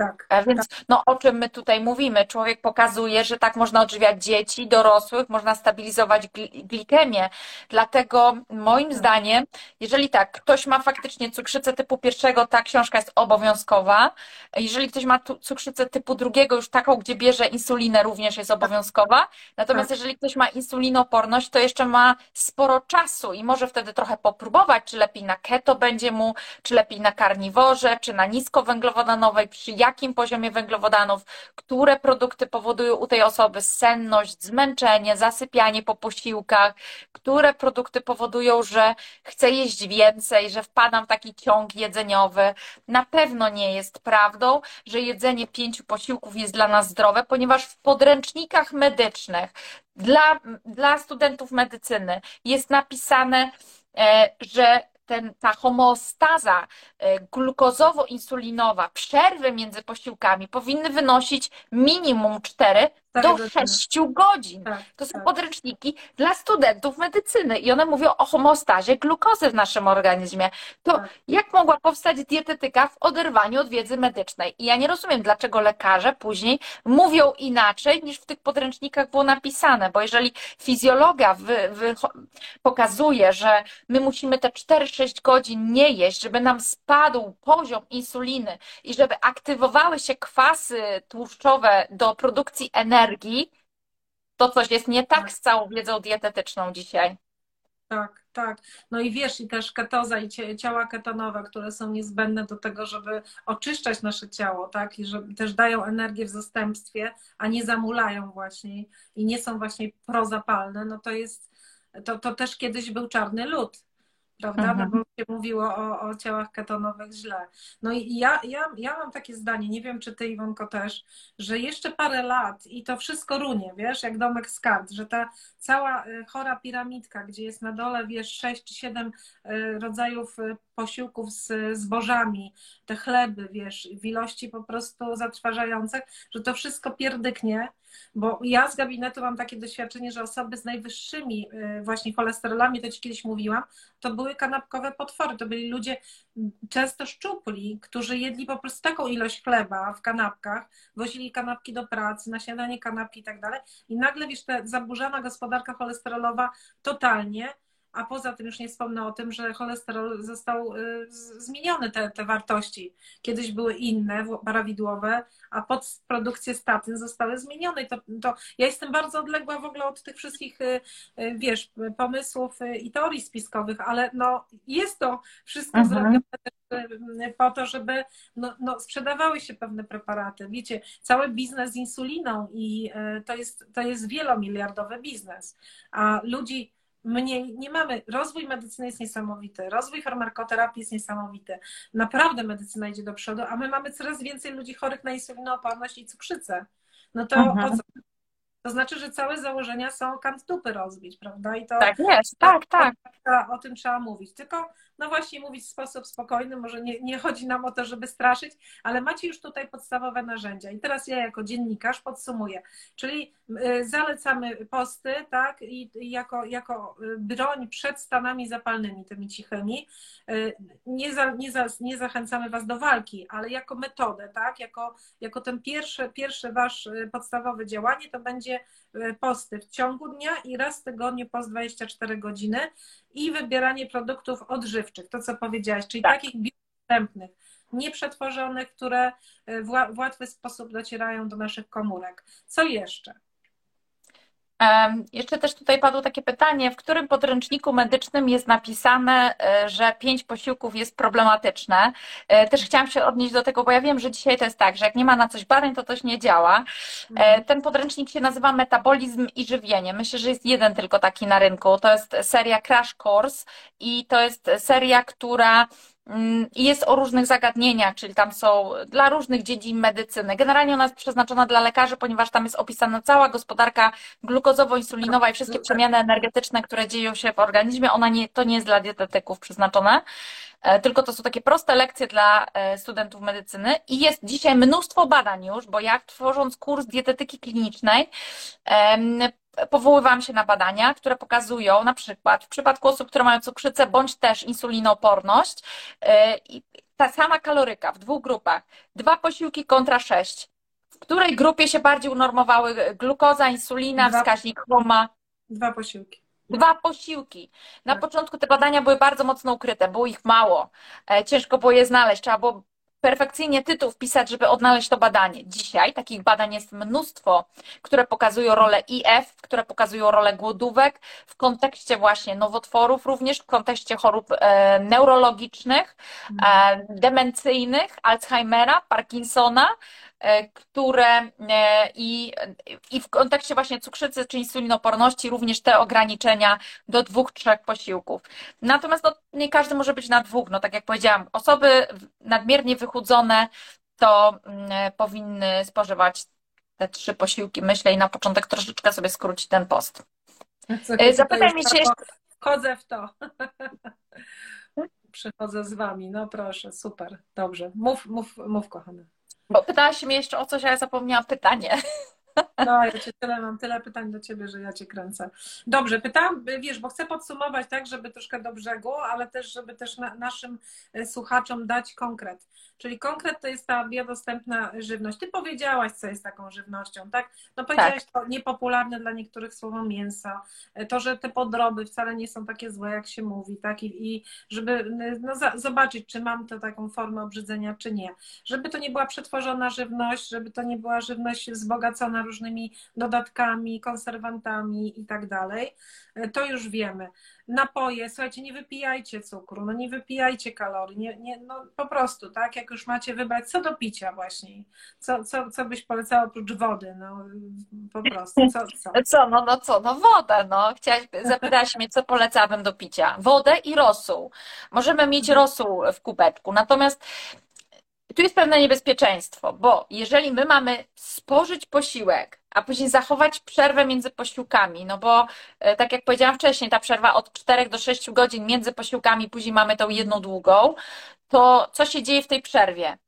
A: Tak.
B: E, więc no o czym my tutaj mówimy? Człowiek pokazuje, że tak można odżywiać dzieci, dorosłych, można stabilizować glikemię. Dlatego moim tak. zdaniem, jeżeli tak, ktoś ma faktycznie cukrzycę typu pierwszego, ta książka jest obowiązkowa. Jeżeli ktoś ma cukrzycę typu drugiego, już taką, gdzie bierze insulinę, również jest obowiązkowa. Natomiast tak. jeżeli ktoś ma insulinoporność, to jeszcze ma sporo czasu i może wtedy trochę popróbować, czy lepiej na keto będzie mu, czy lepiej na karniworze, czy na niskowęglowodanowej, przy jakim poziomie węglowodanów, które produkty powodują u tej osoby senność, zmęczenie, zasypianie po posiłkach, które produkty powodują, że chcę jeść więcej, że wpadam w taki ciąg jedzeniowy. Na pewno nie jest prawdą, że jedzenie pięciu posiłków jest dla nas zdrowe, ponieważ w podręcznikach medycznych dla, dla studentów medycyny jest napisane, e, że ten, ta homeostaza glukozowo-insulinowa, przerwy między posiłkami powinny wynosić minimum 4 do 6 godzin. Tak, to są tak. podręczniki dla studentów medycyny i one mówią o homeostazie glukozy w naszym organizmie. To tak. jak mogła powstać dietetyka w oderwaniu od wiedzy medycznej? I ja nie rozumiem, dlaczego lekarze później mówią inaczej niż w tych podręcznikach było napisane, bo jeżeli fizjologa wy, wy, pokazuje, że my musimy te 4-6 godzin nie jeść, żeby nam spadł poziom insuliny i żeby aktywowały się kwasy tłuszczowe do produkcji energii, to coś jest nie tak z całą wiedzą dietetyczną dzisiaj.
A: Tak, tak. No i wiesz, i też ketoza i ciała ketonowe, które są niezbędne do tego, żeby oczyszczać nasze ciało, tak? I że też dają energię w zastępstwie, a nie zamulają właśnie i nie są właśnie prozapalne, no to jest, to, to też kiedyś był czarny lód prawda? Mhm. bo się mówiło o, o ciałach ketonowych źle. No i ja, ja, ja mam takie zdanie, nie wiem czy ty Iwonko też, że jeszcze parę lat i to wszystko runie, wiesz, jak domek z kart, że ta cała y, chora piramidka, gdzie jest na dole, wiesz, sześć czy siedem y, rodzajów y, posiłków z zbożami, te chleby, wiesz, w ilości po prostu zatrważających, że to wszystko pierdyknie, bo ja z gabinetu mam takie doświadczenie, że osoby z najwyższymi y, właśnie cholesterolami, to ci kiedyś mówiłam, to były kanapkowe potwory, to byli ludzie często szczupli, którzy jedli po prostu taką ilość chleba w kanapkach, wozili kanapki do pracy, na śniadanie kanapki i tak dalej. I nagle, wiesz, ta zaburzona gospodarka cholesterolowa totalnie a poza tym już nie wspomnę o tym, że cholesterol został y, zmieniony, te, te wartości. Kiedyś były inne, prawidłowe, a pod produkcję statyn zostały zmienione. I to, to ja jestem bardzo odległa w ogóle od tych wszystkich, y, y, wiesz, pomysłów i teorii spiskowych, ale no, jest to wszystko mhm. zrobione po to, żeby no, no, sprzedawały się pewne preparaty. Wiecie, cały biznes z insuliną i to jest, to jest wielomiliardowy biznes, a ludzi mniej nie mamy. Rozwój medycyny jest niesamowity, rozwój farmakoterapii jest niesamowity. Naprawdę medycyna idzie do przodu, a my mamy coraz więcej ludzi chorych na insulinooporność i cukrzycę. No to mhm. To znaczy, że całe założenia są kant dupy rozbić, prawda? I to,
B: tak jest, tak, tak.
A: O, o tym trzeba mówić. Tylko no właśnie mówić w sposób spokojny, może nie, nie chodzi nam o to, żeby straszyć, ale macie już tutaj podstawowe narzędzia. I teraz ja jako dziennikarz podsumuję. Czyli zalecamy posty, tak, i jako, jako y, broń przed stanami zapalnymi, tymi cichymi. Y, nie, za, nie, za, nie zachęcamy Was do walki, ale jako metodę, tak, jako, jako ten pierwszy, pierwszy Wasz podstawowe działanie, to będzie posty w ciągu dnia i raz w tygodniu post 24 godziny i wybieranie produktów odżywczych, to co powiedziałaś, czyli tak. takich biodostępnych, nieprzetworzonych, które w łatwy sposób docierają do naszych komórek. Co jeszcze?
B: Jeszcze też tutaj padło takie pytanie, w którym podręczniku medycznym jest napisane, e, że pięć posiłków jest problematyczne. E, też chciałam się odnieść do tego, bo ja wiem, że dzisiaj to jest tak, że jak nie ma na coś badań, to coś nie działa. E, mhm. Ten podręcznik się nazywa Metabolizm i żywienie. Myślę, że jest jeden tylko taki na rynku. To jest seria Crash Course i to jest seria, która i jest o różnych zagadnieniach, czyli tam są dla różnych dziedzin medycyny. Generalnie ona jest przeznaczona dla lekarzy, ponieważ tam jest opisana cała gospodarka glukozowo-insulinowa i wszystkie przemiany energetyczne, które dzieją się w organizmie. Ona nie, to nie jest dla dietetyków przeznaczone, e, tylko to są takie proste lekcje dla e, studentów medycyny i jest dzisiaj mnóstwo badań już, bo jak tworząc kurs dietetyki klinicznej, powoływałam się na badania, które pokazują na przykład w przypadku osób, które mają cukrzycę bądź też insulinooporność, y, ta sama kaloryka w dwóch grupach, dwa posiłki kontra sześć. W której grupie się bardziej unormowały glukoza, insulina, dwa, wskaźnik chroma?
A: Dwa posiłki.
B: Dwa posiłki. Na tak. początku te badania były bardzo mocno ukryte, było ich mało. E, ciężko było je znaleźć, trzeba było perfekcyjnie tytuł wpisać, żeby odnaleźć to badanie. Dzisiaj takich badań jest mnóstwo, które pokazują rolę IF, które pokazują rolę głodówek w kontekście właśnie nowotworów, również w kontekście chorób e, neurologicznych, e, demencyjnych, Alzheimera, Parkinsona, które e, i, i w kontekście właśnie cukrzycy czy insulinoporności również te ograniczenia do dwóch, trzech posiłków. Natomiast no, nie każdy może być na dwóch. No tak jak powiedziałam, osoby nadmiernie wychudzone to mm, powinny spożywać te trzy posiłki, myślę, i na początek troszeczkę sobie skrócić ten post.
A: E, zapytaj mnie się. Wchodzę w to. Przychodzę z wami. No proszę, super, dobrze. Mów, mów, mów kochany.
B: Bo pytałaś mnie jeszcze o coś, a ja zapomniałam pytanie.
A: No, ja cię tyle, mam tyle pytań do ciebie, że ja cię kręcę. Dobrze, pytam, wiesz, bo chcę podsumować tak, żeby troszkę do brzegu, ale też, żeby też na, naszym e, słuchaczom dać konkret. Czyli konkret to jest ta biodostępna żywność. Ty powiedziałaś, co jest taką żywnością, tak? No powiedziałaś tak. to niepopularne dla niektórych słowo mięso, to, że te podroby wcale nie są takie złe, jak się mówi, tak? I, i żeby no, za, zobaczyć, czy mam to taką formę obrzydzenia, czy nie. Żeby to nie była przetworzona żywność, żeby to nie była żywność wzbogacona różnymi dodatkami, konserwantami i tak dalej, to już wiemy. Napoje, słuchajcie, nie wypijajcie cukru, no nie wypijajcie kalorii, nie, nie, no po prostu, tak, jak już macie wybrać, co do picia właśnie, co, co, co byś polecała oprócz wody, no po prostu, co, co?
B: Co, no, no co, no wodę, no, chciałaś, zapytałaś mnie, co polecałabym do picia, wodę i rosół, możemy mieć rosół w kubeczku, natomiast tu jest pewne niebezpieczeństwo, bo jeżeli my mamy spożyć posiłek, a później zachować przerwę między posiłkami, no bo e, tak jak powiedziałam wcześniej, ta przerwa od 4 do 6 godzin między posiłkami, później mamy tą jedną długą, to co się dzieje w tej przerwie?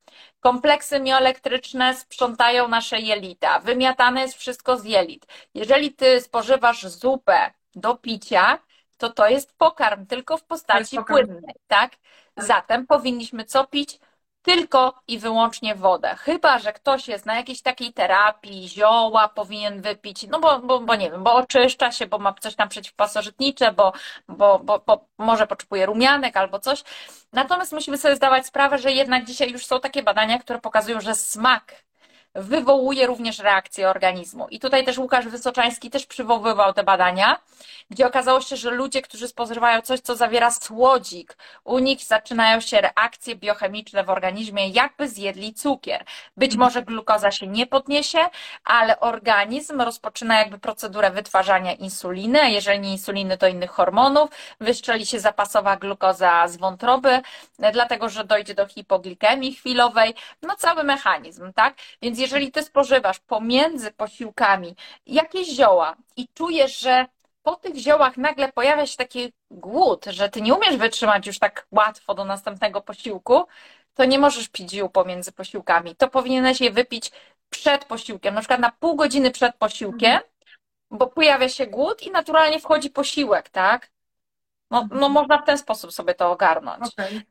B: Kompleksy mioelektryczne sprzątają nasze jelita, wymiatane jest wszystko z jelit. Jeżeli ty spożywasz zupę do picia, to to jest pokarm, tylko w postaci płynnej, tak? tak? Zatem powinniśmy co pić? Tylko i wyłącznie wodę. Chyba, że ktoś jest na jakiejś takiej terapii, zioła powinien wypić, no bo, bo, bo nie wiem, bo oczyszcza się, bo ma coś tam przeciwpasożytnicze, bo, bo, bo, bo może potrzebuje rumianek albo coś. Natomiast musimy sobie zdawać sprawę, że jednak dzisiaj już są takie badania, które pokazują, że smak wywołuje również reakcję organizmu. I tutaj też Łukasz Wysoczański też przywoływał te badania, gdzie okazało się, że ludzie, którzy spożywają coś, co zawiera słodzik, u nich zaczynają się reakcje biochemiczne w organizmie, jakby zjedli cukier. Być może glukoza się nie podniesie, ale organizm rozpoczyna jakby procedurę wytwarzania insuliny, a jeżeli nie insuliny, to innych hormonów, wyszczeli się zapasowa glukoza z wątroby, dlatego że dojdzie do hipoglikemii chwilowej, no cały mechanizm, tak? Więc jeżeli ty spożywasz pomiędzy posiłkami jakieś zioła i czujesz, że po tych ziołach nagle pojawia się taki głód, że ty nie umiesz wytrzymać już tak łatwo do następnego posiłku, to nie możesz pić ziół pomiędzy posiłkami. To powinieneś je wypić przed posiłkiem, na przykład na pół godziny przed posiłkiem, mhm. bo pojawia się głód i naturalnie wchodzi posiłek, tak? No, no mhm. można w ten sposób sobie to ogarnąć.
A: Okej,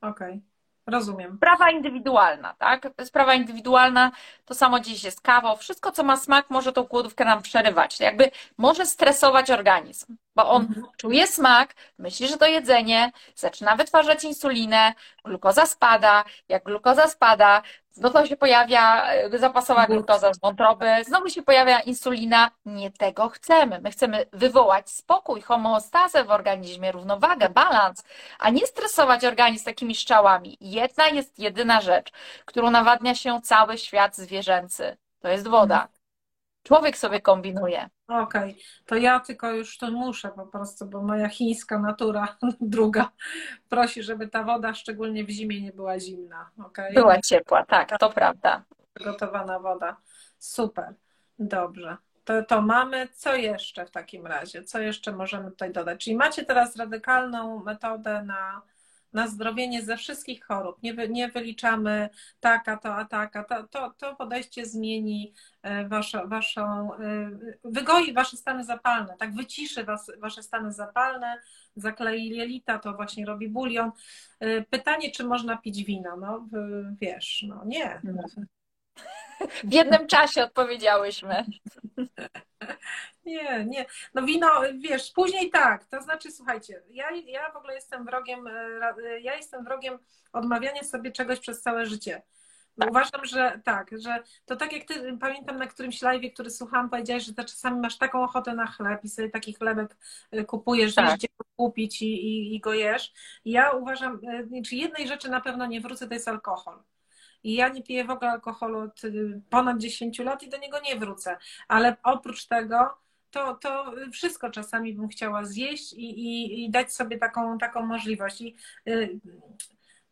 A: okay. Okay. Rozumiem.
B: Sprawa indywidualna, tak? Sprawa indywidualna, to samo dziś jest kawa. Wszystko, co ma smak, może tą głodówkę nam przerywać. Jakby może stresować organizm, bo on mhm. czuje smak, myśli, że to jedzenie, zaczyna wytwarzać insulinę, glukoza spada. Jak glukoza spada, Znowu się pojawia e, zapasowa glukoza z wątroby, znowu się pojawia insulina. Nie tego chcemy. My chcemy wywołać spokój, homeostazę w organizmie, równowagę, balans, a nie stresować organizm takimi szczałami. Jedna jest jedyna rzecz, którą nawadnia się cały świat zwierzęcy. To jest woda. Człowiek sobie kombinuje.
A: Okej, okay. to ja tylko już to muszę po prostu, bo moja chińska natura druga prosi, żeby ta woda szczególnie w zimie nie była zimna. Okay?
B: Była ciepła, tak, to prawda.
A: Gotowana woda. Super, dobrze. To, to mamy. Co jeszcze w takim razie? Co jeszcze możemy tutaj dodać? Czyli macie teraz radykalną metodę na na zdrowienie ze wszystkich chorób. Nie, wy, nie wyliczamy taka, to, a taka. To, to, to podejście zmieni e, waszą, waszą, e, wygoi wasze stany zapalne, tak wyciszy was, wasze stany zapalne, zaklei jelita, to właśnie robi bulion. E, pytanie, czy można pić wino? No wiesz, no nie.
B: W jednym czasie odpowiedziałyśmy.
A: Nie, nie. No wino, wiesz, później tak. To znaczy, słuchajcie, ja, ja w ogóle jestem wrogiem, e, ja jestem wrogiem odmawiania sobie czegoś przez całe życie. Tak. Uważam, że tak, że to tak jak ty, pamiętam na którymś live, który słuchałam, powiedziałeś, że czasami masz taką ochotę na chleb i sobie taki chlebek e, kupujesz, tak. gdzie kupić i, i, i go jesz. Ja uważam, e, czy znaczy jednej rzeczy na pewno nie wrócę, to jest alkohol. I ja nie piję w ogóle alkoholu od y, ponad 10 lat i do niego nie wrócę. Ale oprócz tego, to, to wszystko czasami bym chciała zjeść i, i, i dać sobie taką, taką możliwość. I, y,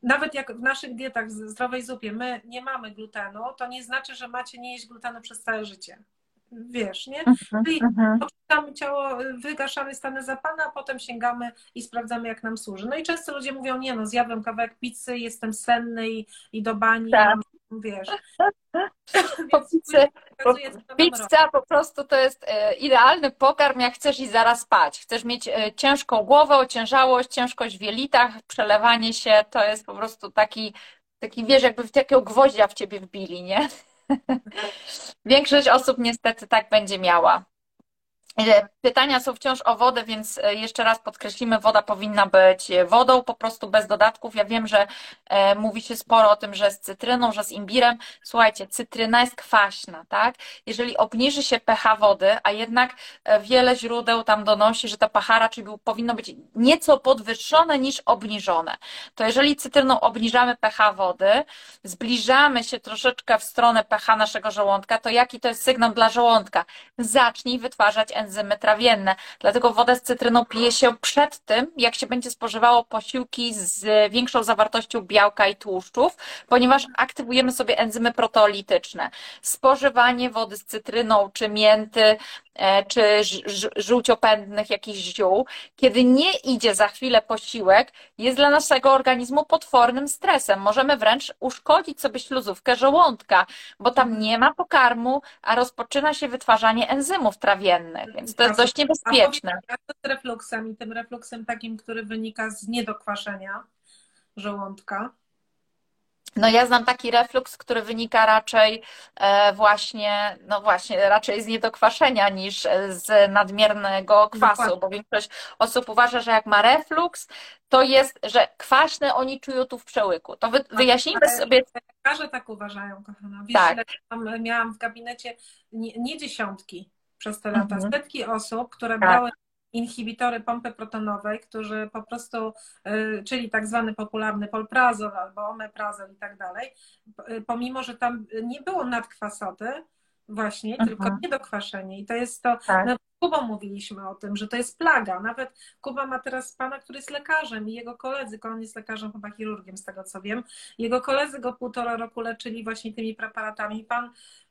A: nawet jak w naszych dietach w zdrowej zupie my nie mamy glutenu, to nie znaczy, że macie nie jeść glutenu przez całe życie wiesz, nie? Czyli uh ciało, wygaszamy stany zapalne, a potem sięgamy i sprawdzamy, jak nam służy. No i często ludzie mówią, nie no, zjadłem kawałek pizzy, jestem senny i, i do bani, tak. wiesz.
B: Po pizzy, po, pizza po prostu to jest e, idealny pokarm, jak chcesz i zaraz spać. Chcesz mieć e, ciężką głowę, ociężałość, ciężkość w jelitach, przelewanie się, to jest po prostu taki, taki wiesz, jakby w takiego gwoździa w ciebie wbili, nie? Większość osób niestety tak będzie miała. E, pytania są wciąż o wodę, więc e, jeszcze raz podkreślimy, woda powinna być wodą, po prostu bez dodatków. Ja wiem, że e, mówi się sporo o tym, że z cytryną, że z imbirem. Słuchajcie, cytryna jest kwaśna, tak? Jeżeli obniży się pH wody, a jednak wiele źródeł tam donosi, że to pH raczej powinno być nieco podwyższone niż obniżone, to jeżeli cytryną obniżamy pH wody, zbliżamy się troszeczkę w stronę pH naszego żołądka, to jaki to jest sygnał dla żołądka? Zacznij wytwarzać enzymy trawienne. Dlatego wodę z cytryną pije się przed tym, jak się będzie spożywało posiłki z większą zawartością białka i tłuszczów, ponieważ aktywujemy sobie enzymy proteolityczne. Spożywanie wody z cytryną czy mięty czy żółciopędnych jakichś ziół, kiedy nie idzie za chwilę posiłek, jest dla naszego organizmu potwornym stresem. Możemy wręcz uszkodzić sobie śluzówkę żołądka, bo tam nie ma pokarmu, a rozpoczyna się wytwarzanie enzymów trawiennych, więc to jest dość niebezpieczne.
A: A z refluksem i tym refluksem takim, który wynika z niedokwaszenia żołądka?
B: No ja znam taki refluks, który wynika raczej e, właśnie, no właśnie, raczej z niedokwaszenia niż z nadmiernego kwasu, bo większość osób uważa, że jak ma refluks, to jest, że kwaśne oni czują tu w przełyku. To wy, wyjaśnijmy sobie.
A: Lekarze tak uważają, kochana. Wiesz, tak. miałam w gabinecie nie, nie dziesiątki przez te lata, mhm. setki osób, które tak. brały inhibitory pompy protonowej, którzy po prostu, y, czyli tak zwany popularny polprazol albo omeprazol i tak dalej, y, pomimo, że tam nie było nadkwasoty, właśnie, Aha. tylko niedokwaszenie. I to jest to, tak. Kubą mówiliśmy o tym, że to jest plaga. Nawet Kuba ma teraz pana, który jest lekarzem i jego koledzy, on jest lekarzem chyba chirurgiem z tego co wiem, jego koledzy go półtora roku leczyli właśnie tymi preparatami. Pan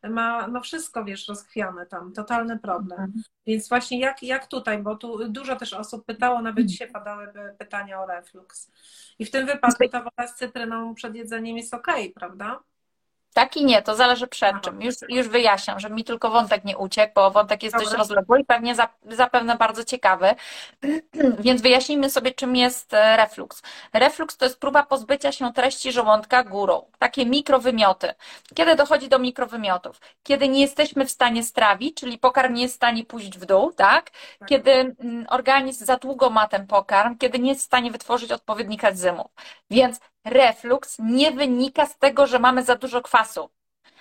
A: ma no wszystko, wiesz, rozchwiane tam, totalny problem. Mhm. Więc właśnie jak, jak tutaj, bo tu dużo też osób pytało, nawet mhm. dzisiaj padały pytania o reflux. I w tym wypadku ta woda z cytryną przed jedzeniem jest ok, prawda?
B: Tak i nie, to zależy przed czym. Już, już wyjaśniam, że mi tylko wątek nie uciekł, bo wątek jest Dobra. dość rozległy i pewnie zapewne bardzo ciekawy. Więc wyjaśnijmy sobie, czym jest e, reflux. Reflux to jest próba pozbycia się treści żołądka górą. Takie mikrowymioty. Kiedy dochodzi do mikrowymiotów? Kiedy nie jesteśmy w stanie strawić, czyli pokarm nie jest w stanie pójść w dół, tak? tak? Kiedy mm, organizm za długo ma ten pokarm, kiedy nie jest w stanie wytworzyć odpowiednich enzymów. Więc refluks nie wynika z tego, że mamy za dużo kwasu.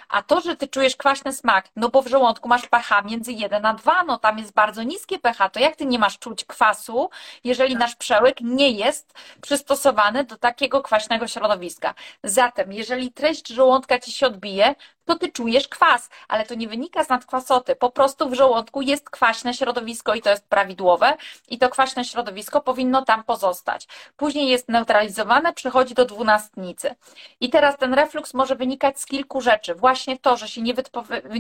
B: A to, że ty czujesz kwaśny smak, no bo w żołądku masz pH między 1 a 2, no tam jest bardzo niskie pH, to jak ty nie masz czuć kwasu, jeżeli nasz przełyk nie jest przystosowany do takiego kwaśnego środowiska? Zatem, jeżeli treść żołądka ci się odbije, to ty czujesz kwas, ale to nie wynika z nadkwasoty. Po prostu w żołądku jest kwaśne środowisko i to jest prawidłowe i to kwaśne środowisko powinno tam pozostać. Później jest neutralizowane, przechodzi do dwunastnicy. I teraz ten refluks może wynikać z kilku rzeczy. Właśnie to, że się nie,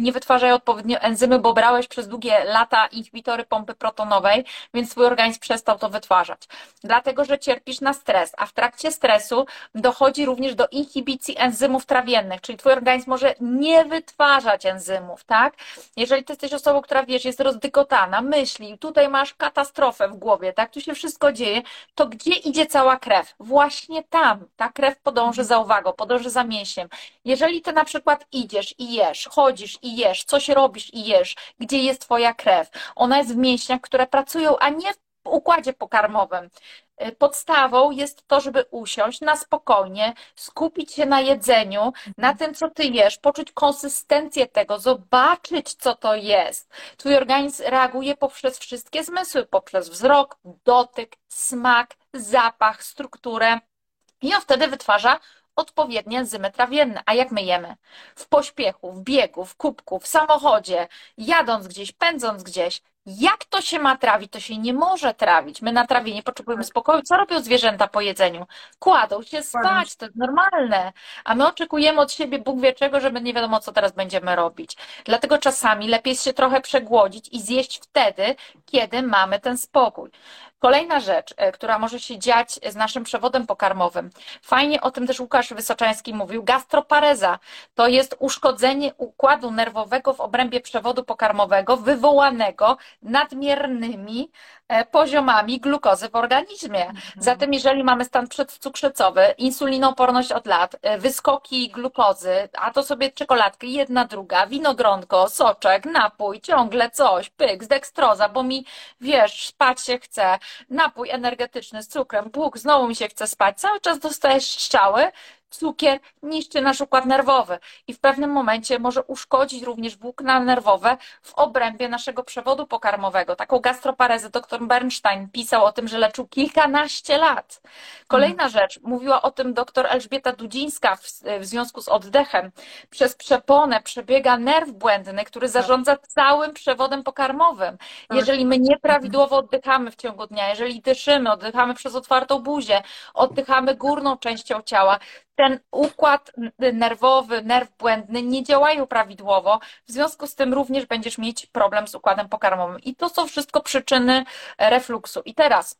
B: nie wytwarzają odpowiednio enzymy, bo brałeś przez długie lata inhibitory pompy protonowej, więc twój organizm przestał to wytwarzać. Dlatego, że cierpisz na stres, a w trakcie stresu dochodzi również do inhibicji enzymów trawiennych, czyli twój organizm może nie wytwarzać enzymów, tak? Jeżeli ty jesteś osobą, która wiesz, jest rozdykotana, myśli, tutaj masz katastrofę w głowie, tak? Tu się wszystko dzieje, to gdzie idzie cała krew? Właśnie tam. Ta krew podąży za uwagą, podąży za mięsiem. Jeżeli ty na przykład idziesz i jesz, chodzisz i jesz, coś robisz i jesz, gdzie jest twoja krew? Ona jest w mięśniach, które pracują, a nie w układzie pokarmowym. Y, podstawą jest to, żeby usiąść na spokojnie, skupić się na jedzeniu, na tym, co ty jesz, poczuć konsystencję tego, zobaczyć, co to jest. Twój organizm reaguje poprzez wszystkie zmysły, poprzez wzrok, dotyk, smak, zapach, strukturę. I on wtedy wytwarza odpowiednie enzymy trawienne. A jak my jemy? W pośpiechu, w biegu, w kubku, w samochodzie, jadąc gdzieś, pędząc gdzieś. Jak to się ma trawić? To się nie może trawić. My na trawienie potrzebujemy spokoju. Co robią zwierzęta po jedzeniu? Kładą się spać, to jest normalne. A my oczekujemy od siebie Bóg wie czego, żeby nie wiadomo, co teraz będziemy robić. Dlatego czasami lepiej się trochę przegłodzić i zjeść wtedy, kiedy mamy ten spokój. Kolejna rzecz, e, która może się dziać z naszym przewodem pokarmowym. Fajnie o tym też Łukasz Wysoczański mówił. Gastropareza to jest uszkodzenie układu nerwowego w obrębie przewodu pokarmowego wywołanego nadmiernymi poziomami glukozy w organizmie. Mhm. Zatem jeżeli mamy stan przedcukrzycowy, insulinoporność od lat, e, wyskoki glukozy, a to sobie czekoladki, jedna, druga, winogronko, soczek, napój, ciągle coś, pyk, z dekstroza, bo mi, wiesz, spać się chce, napój energetyczny z cukrem, pług, znowu mi się chce spać, cały czas dostajesz strzały, cukier niszczy nasz układ nerwowy i w pewnym momencie może uszkodzić również włókna nerwowe w obrębie naszego przewodu pokarmowego. Taką gastroparezę dr Bernstein pisał o tym, że leczył kilkanaście lat. Kolejna mhm. rzecz, mówiła o tym dr Elżbieta Dudzińska w, w, związku z oddechem. Przez przeponę przebiega nerw błędny, który tak. zarządza całym przewodem pokarmowym. Tak. Jeżeli my nieprawidłowo oddychamy w ciągu dnia, jeżeli dyszymy, oddychamy przez otwartą buzię, oddychamy górną częścią ciała, ten układ nerwowy, nerw błędny nie działają prawidłowo, w związku z tym również będziesz mieć problem z układem pokarmowym. I to są wszystko przyczyny refluksu. I teraz,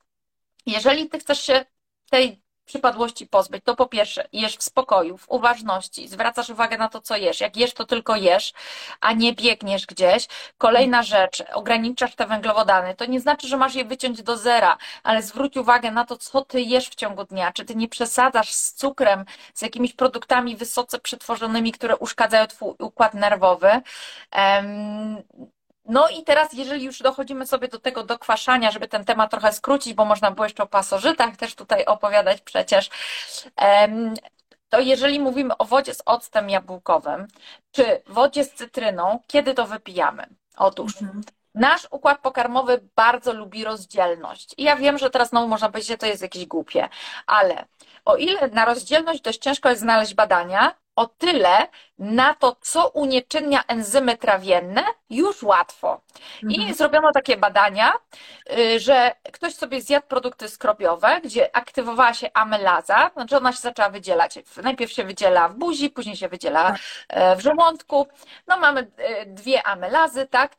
B: jeżeli ty chcesz się tej przypadłości pozbyć, to po pierwsze jesz w spokoju, w uważności, zwracasz uwagę na to, co jesz. Jak jesz, to tylko jesz, a nie biegniesz gdzieś. Kolejna rzecz, ograniczasz te węglowodany. To nie znaczy, że masz je wyciąć do zera, ale zwróć uwagę na to, co ty jesz w ciągu dnia. Czy ty nie przesadzasz z cukrem, z jakimiś produktami wysoce przetworzonymi, które uszkadzają twój układ nerwowy. No i teraz, jeżeli już dochodzimy sobie do tego dokwaszania, żeby ten temat trochę skrócić, bo można było jeszcze o pasożytach też tutaj opowiadać przecież, to jeżeli mówimy o wodzie z octem jabłkowym, czy wodzie z cytryną, kiedy to wypijamy? Otóż mhm. Nasz układ pokarmowy bardzo lubi rozdzielność. I ja wiem, że teraz znowu można powiedzieć, że to jest jakieś głupie, ale o ile na rozdzielność dość ciężko jest znaleźć badania, o tyle na to, co unieczynnia enzymy trawienne, już łatwo. I mhm. zrobiono takie badania, y, że ktoś sobie zjadł produkty skrobiowe, gdzie aktywowała się amylaza, znaczy ona się zaczęła wydzielać. Najpierw się wydziela w buzi, później się wydziela tak. e, w żołądku. No mamy e, dwie amylazy, tak?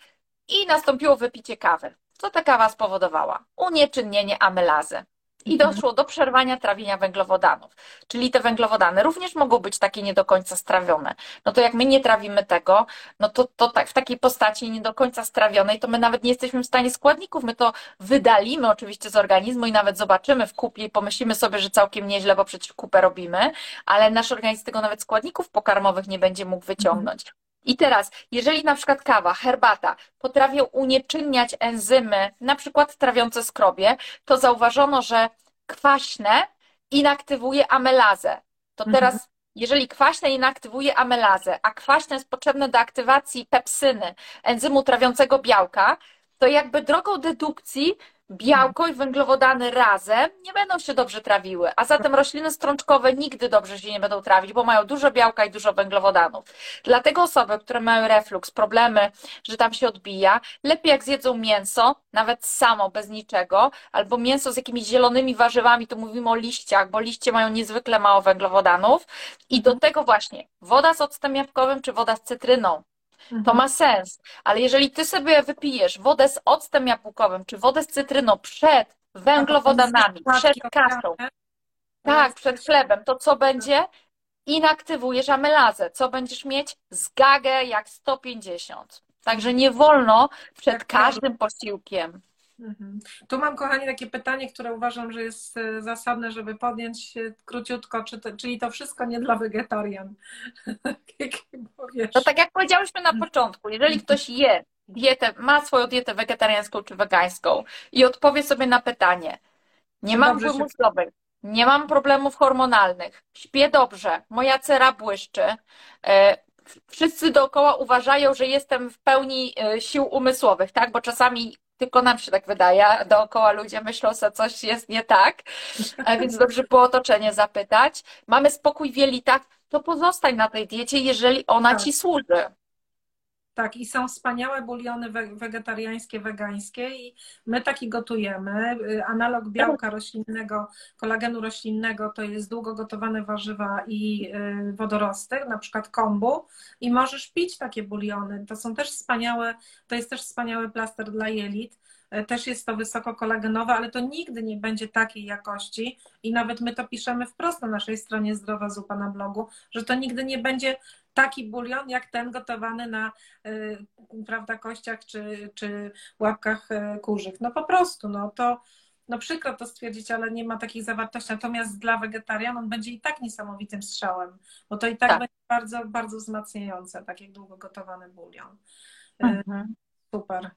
B: I nastąpiło wypicie kawy. Co ta kawa spowodowała? Unieczynnienie amylazy i mhm. doszło do przerwania trawienia węglowodanów. Czyli te węglowodany również mogą być takie nie do końca strawione. No to jak my nie trawimy tego, no to, to tak, w takiej postaci nie do końca strawionej, to my nawet nie jesteśmy w stanie składników. My to wydalimy oczywiście z organizmu i nawet zobaczymy w kupie i pomyślimy sobie, że całkiem nieźle, bo przecież kupę robimy, ale nasz organizm tego nawet składników pokarmowych nie będzie mógł wyciągnąć. I teraz, jeżeli na przykład kawa, herbata potrafią unieczynniać enzymy, na przykład trawiące skrobie, to zauważono, że kwaśne inaktywuje amelazę. To
A: Mhm.
B: teraz, jeżeli kwaśne inaktywuje amelazę, a kwaśne jest potrzebne do aktywacji pepsyny, enzymu trawiącego białka, to jakby drogą dedukcji białko i węglowodany razem nie będą się dobrze trawiły, a zatem rośliny strączkowe nigdy dobrze się nie będą trawić, bo mają dużo białka i dużo węglowodanów. Dlatego osoby, które mają reflux, problemy, że tam się odbija, lepiej jak zjedzą mięso, nawet samo, bez niczego, albo mięso z jakimiś zielonymi warzywami, to mówimy o liściach, bo liście mają niezwykle mało węglowodanów i do tego właśnie woda z octem jabłkowym czy woda z cytryną. To ma sens, ale jeżeli ty sobie wypijesz wodę z octem jabłkowym czy wodę z cytryną przed węglowodanami, przed kaszą, tak, przed chlebem, to co będzie? Inaktywujesz amelazę. Co będziesz mieć? Zgagę jak 150. Także nie wolno przed
A: Tak,
B: każdym posiłkiem.
A: Mhm. Tu mam, kochani, takie pytanie, które uważam, że jest e, zasadne, żeby podjąć króciutko, czy to, czyli to wszystko nie dla wegetarian.
B: No tak jak powiedziałyśmy na początku, jeżeli ktoś je dietę, ma swoją dietę wegetariańską czy wegańską i odpowie sobie na pytanie, nie mam
A: dobrze się-
B: nie mam problemów hormonalnych, śpię dobrze, moja cera błyszczy, e, wszyscy dookoła uważają, że jestem w pełni e, sił umysłowych, tak? Bo czasami tylko nam się tak wydaje, a dookoła ludzie myślą, że coś jest nie tak, E, więc dobrze było otoczenie zapytać. Mamy spokój w jelitach, to pozostań na tej diecie, jeżeli ona
A: Tak.
B: ci służy.
A: Tak, i są wspaniałe buliony we- wegetariańskie, wegańskie i my taki gotujemy. Y, Analog białka roślinnego, kolagenu roślinnego to jest długo gotowane warzywa i y, wodorosty, na przykład kombu i możesz pić takie buliony. To są też wspaniałe, to jest też wspaniały plaster dla jelit. Y, Też jest to wysoko kolagenowe, ale to nigdy nie będzie takiej jakości i nawet my to piszemy wprost na naszej stronie Zdrowa Zupa na blogu, że to nigdy nie będzie taki bulion jak ten gotowany na y, prawda, kościach czy, czy łapkach y, kurzych. No po prostu, no to no przykro to stwierdzić, ale nie ma takiej zawartości. Natomiast dla wegetarian on będzie i tak niesamowitym strzałem, bo to i tak,
B: Tak.
A: będzie bardzo, bardzo wzmacniające, tak jak długo gotowany bulion.
B: Mhm.
A: Super.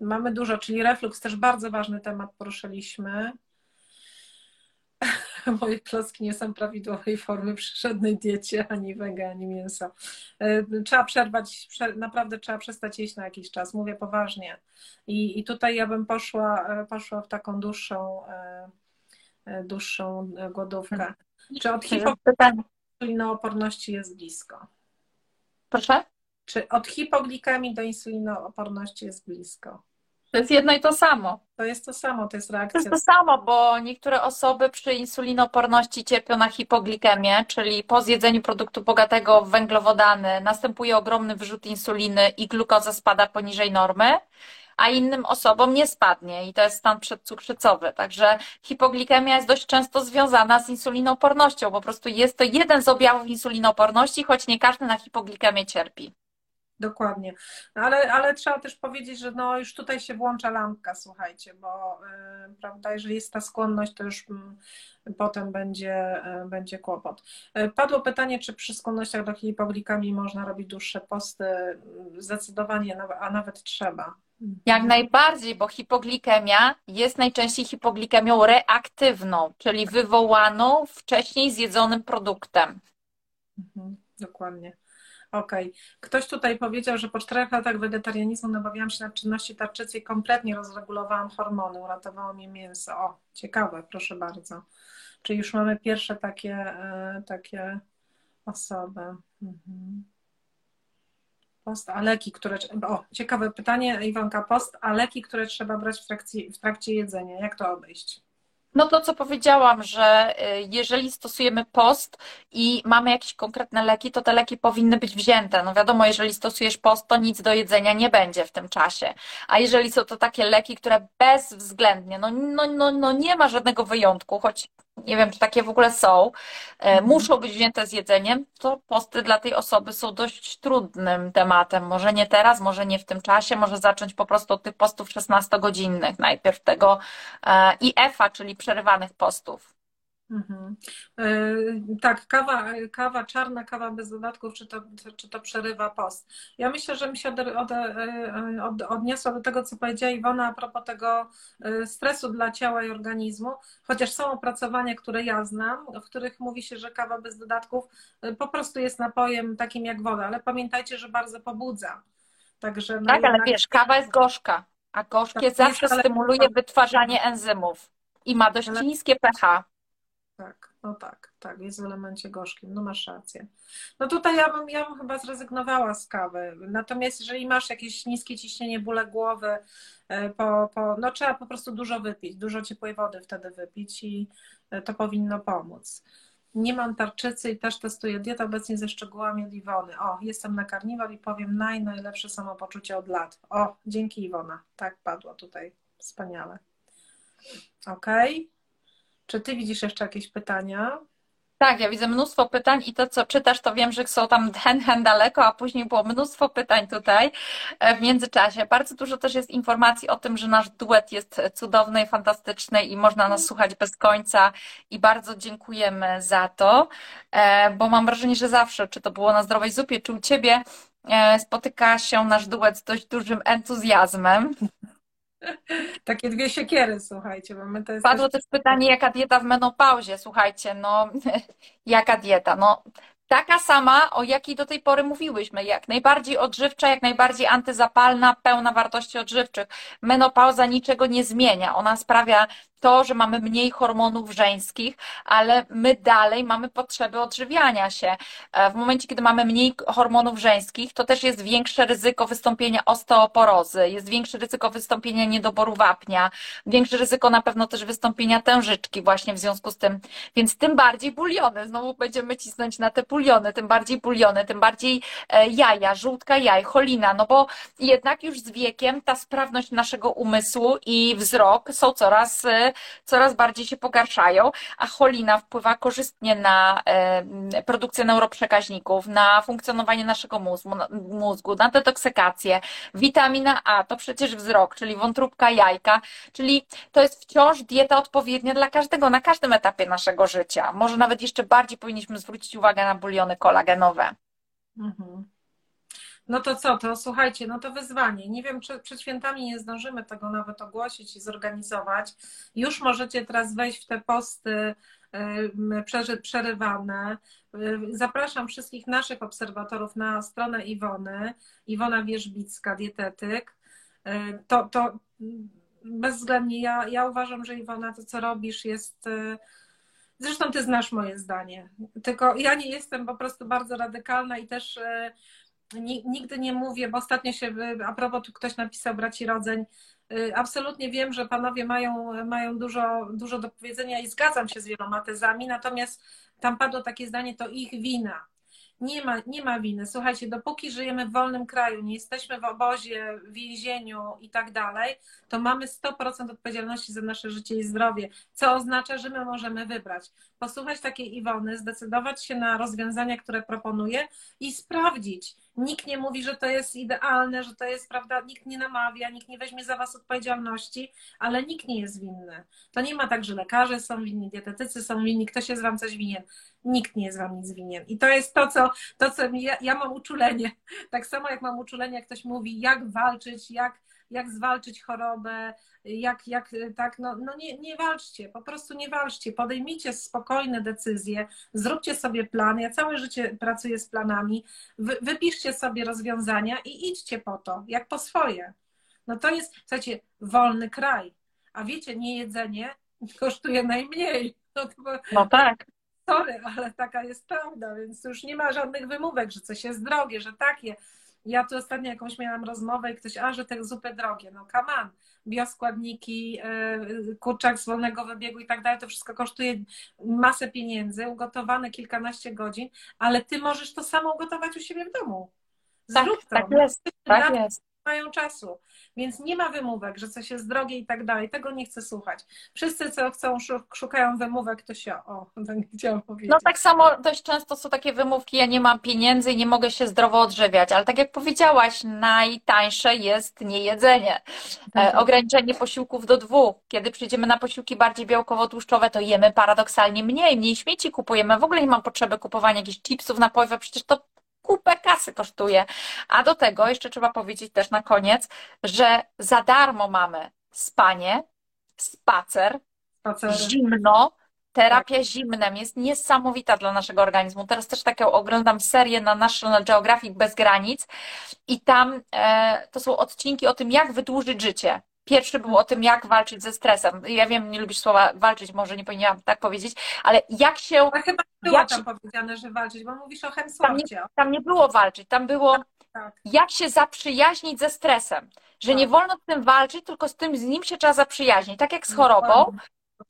A: Mamy dużo, czyli reflux też bardzo ważny temat poruszyliśmy. Moje klocki nie są prawidłowej formy przy żadnej diecie, ani wege, ani mięso. Y, Trzeba przerwać, prze- naprawdę trzeba przestać jeść na jakiś czas, mówię poważnie. I, i tutaj ja bym poszła, e, poszła w taką dłuższą, e, e, dłuższą e, głodówkę. Czy od
B: Pytanie.
A: hipoinsulinooporności jest blisko?
B: Proszę?
A: Czy od hipoglikemii do insulinooporności jest blisko?
B: To jest jedno i to samo.
A: To jest to samo, to jest
B: To jest
A: reakcja.
B: to samo, bo niektóre osoby przy insulinoporności cierpią na hipoglikemię, czyli po zjedzeniu produktu bogatego w węglowodany następuje ogromny wyrzut insuliny i glukoza spada poniżej normy, a innym osobom nie spadnie i to jest stan przedcukrzycowy. Także hipoglikemia jest dość często związana z insulinopornością. Po prostu jest to jeden z objawów insulinoporności, choć nie każdy na hipoglikemię cierpi.
A: Dokładnie. No Ale, ale trzeba też powiedzieć, że no już tutaj się włącza lampka, słuchajcie, bo y, prawda, jeżeli jest ta skłonność, to już mm, potem będzie, y, będzie kłopot. Y, Padło pytanie, czy przy skłonnościach do hipoglikemii można robić dłuższe posty? Zdecydowanie, naw- a nawet trzeba.
B: Jak najbardziej, bo hipoglikemia jest najczęściej hipoglikemią reaktywną, czyli wywołaną wcześniej zjedzonym produktem.
A: Mhm, dokładnie. Okej. Ktoś tutaj powiedział, że po czterech latach wegetarianizmu nabawiłam się nadczynności tarczycy i kompletnie rozregulowałam hormony, uratowało mnie mięso. O, ciekawe, proszę bardzo. Czyli już mamy pierwsze takie, e, takie osoby. Mhm. Post, a leki, które. O, ciekawe pytanie, Iwonka. Post, a leki, które trzeba brać w trakcie, w trakcie jedzenia. Jak to obejść?
B: No to, co powiedziałam, że y, jeżeli stosujemy post i mamy jakieś konkretne leki, to te leki powinny być wzięte. No wiadomo, jeżeli stosujesz post, to nic do jedzenia nie będzie w tym czasie. A jeżeli są to takie leki, które bezwzględnie, no, no, no, no nie ma żadnego wyjątku, choć nie wiem, czy takie w ogóle są, e, muszą być wzięte z jedzeniem, to posty dla tej osoby są dość trudnym tematem. Może nie teraz, może nie w tym czasie, może zacząć po prostu od tych postów 16-godzinnych, najpierw tego e, IF-a, czyli przerywanych postów.
A: Mhm. Yy, tak, kawa, kawa czarna, kawa bez dodatków, czy to, czy to przerywa post? Ja myślę, że mi się od, od, od, odniosła do tego, co powiedziała Iwona a propos tego yy, stresu dla ciała i organizmu, chociaż są opracowania, które ja znam, w których mówi się, że kawa bez dodatków po prostu jest napojem takim jak woda, ale pamiętajcie, że bardzo pobudza.
B: Także no tak, jednak... ale wiesz, kawa jest gorzka, a gorzkie tak, zawsze stymuluje wytwarzanie enzymów i ma dość ale... niskie pH.
A: Tak, no tak, tak, jest w elemencie gorzkim, no masz rację. No tutaj ja bym, ja bym chyba zrezygnowała z kawy, natomiast jeżeli masz jakieś niskie ciśnienie, bóle głowy, e, po, po, no trzeba po prostu dużo wypić, dużo ciepłej wody wtedy wypić i e, to powinno pomóc. Nie mam tarczycy i też testuję dietę obecnie ze szczegółami od Iwony. O, jestem na karniwal i powiem naj, najlepsze samopoczucie od lat. O, dzięki Iwona. Tak padło tutaj. Wspaniale. Okej. Okay. Czy ty widzisz jeszcze jakieś pytania?
B: Tak, ja widzę mnóstwo pytań i to, co czytasz, to wiem, że są tam hen, hen daleko, a później było mnóstwo pytań tutaj e, w międzyczasie. Bardzo dużo też jest informacji o tym, że nasz duet jest cudowny i fantastyczny i można nas słuchać bez końca i bardzo dziękujemy za to, e, bo mam wrażenie, że zawsze, czy to było na Zdrowej Zupie, czy u Ciebie, e, spotyka się nasz duet z dość dużym entuzjazmem.
A: Takie dwie siekiery, słuchajcie, bo my to
B: jest. Padło też pytanie, jaka dieta w menopauzie, słuchajcie, no jaka dieta? No taka sama, o jakiej do tej pory mówiłyśmy, jak najbardziej odżywcza, jak najbardziej antyzapalna, pełna wartości odżywczych. Menopauza niczego nie zmienia. Ona sprawia to, że mamy mniej hormonów żeńskich, ale my dalej mamy potrzeby odżywiania się. E, w momencie, kiedy mamy mniej hormonów żeńskich, to też jest większe ryzyko wystąpienia osteoporozy, jest większe ryzyko wystąpienia niedoboru wapnia, większe ryzyko na pewno też wystąpienia tężyczki właśnie w związku z tym. Więc tym bardziej buliony, znowu będziemy cisnąć na te buliony, tym bardziej buliony, tym bardziej e, jaja, żółtka jaj, cholina, no bo jednak już z wiekiem ta sprawność naszego umysłu i wzrok są coraz coraz bardziej się pogarszają, a cholina wpływa korzystnie na produkcję neuroprzekaźników, na funkcjonowanie naszego mózgu, mózgu na detoksykację. Witamina A to przecież wzrok, czyli wątróbka jajka, czyli to jest wciąż dieta odpowiednia dla każdego, na każdym etapie naszego życia. Może nawet jeszcze bardziej powinniśmy zwrócić uwagę na buliony kolagenowe. Mhm.
A: No to co, to słuchajcie, no to wyzwanie. Nie wiem, czy przed świętami nie zdążymy tego nawet ogłosić i zorganizować. Już możecie teraz wejść w te posty przerywane. Zapraszam wszystkich naszych obserwatorów na stronę Iwony, Iwona Wierzbicka, dietetyk. To, to bezwzględnie ja, ja uważam, że Iwona, to co robisz jest... Zresztą ty znasz moje zdanie. Tylko ja nie jestem po prostu bardzo radykalna i też nigdy nie mówię, bo ostatnio się, a propos tu ktoś napisał braci rodzeń, y, absolutnie wiem, że panowie mają, mają dużo, dużo do powiedzenia i zgadzam się z wieloma tezami, natomiast tam padło takie zdanie, to ich wina. Nie ma, nie ma winy. Słuchajcie, dopóki żyjemy w wolnym kraju, nie jesteśmy w obozie, w więzieniu i tak dalej, to mamy 100% odpowiedzialności za nasze życie i zdrowie, co oznacza, że my możemy wybrać. Posłuchać takiej Iwony, zdecydować się na rozwiązania, które proponuje i sprawdzić. Nikt nie mówi, że to jest idealne, że to jest, prawda, nikt nie namawia, nikt nie weźmie za was odpowiedzialności, ale nikt nie jest winny. To nie ma tak, że lekarze są winni, dietetycy są winni, ktoś jest wam coś winien. Nikt nie jest wam nic winien. I to jest to, co, to, co ja, ja mam uczulenie. Tak samo jak mam uczulenie, jak ktoś mówi, jak walczyć, jak jak zwalczyć chorobę, jak, jak tak, no, no nie, nie walczcie, po prostu nie walczcie, podejmijcie spokojne decyzje, zróbcie sobie plan, ja całe życie pracuję z planami, wy, wypiszcie sobie rozwiązania i idźcie po to, jak po swoje. No to jest, słuchajcie, wolny kraj, a wiecie, niejedzenie kosztuje najmniej.
B: No, no tak.
A: Sorry, ale taka jest prawda, więc już nie ma żadnych wymówek, że coś jest drogie, że takie. Ja tu ostatnio jakąś miałam rozmowę i ktoś, a że te zupy drogie, no on, bioskładniki, e, kurczak z wolnego wybiegu i tak dalej, to wszystko kosztuje masę pieniędzy, ugotowane kilkanaście godzin, ale ty możesz to samo ugotować u siebie w domu.
B: Zrób tak, to. Tak jest, tak jest.
A: Mają czasu. Więc nie ma wymówek, że coś jest drogie i tak dalej. Tego nie chcę słuchać. Wszyscy, co chcą, szukają wymówek, to się, o, to nie chciałam powiedzieć.
B: No tak samo dość często są takie wymówki, ja nie mam pieniędzy i nie mogę się zdrowo odżywiać, ale tak jak powiedziałaś, najtańsze jest niejedzenie. E, mhm. ograniczenie posiłków do dwóch. Kiedy przyjdziemy na posiłki bardziej białkowo-tłuszczowe, to jemy paradoksalnie mniej, mniej śmieci kupujemy. W ogóle nie mam potrzeby kupowania jakichś chipsów, napojów, przecież to kupę kasy kosztuje. A do tego jeszcze trzeba powiedzieć też na koniec, że za darmo mamy spanie, spacer, spacer. zimno, terapia tak. zimnem jest niesamowita dla naszego organizmu. Teraz też taką oglądam serię na National Geographic Bez Granic i tam e, to są odcinki o tym, jak wydłużyć życie. Pierwszy był o tym, jak walczyć ze stresem. Ja wiem, nie lubisz słowa walczyć, może nie powinnam tak powiedzieć, ale jak się.
A: A chyba nie było tam się... powiedziane, że walczyć, bo mówisz o Hemsworthie.
B: Tam nie, tam nie było walczyć, tam było tak, tak. jak się zaprzyjaźnić ze stresem. Że tak. nie wolno z tym walczyć, tylko z tym z nim się trzeba zaprzyjaźnić. Tak jak z chorobą,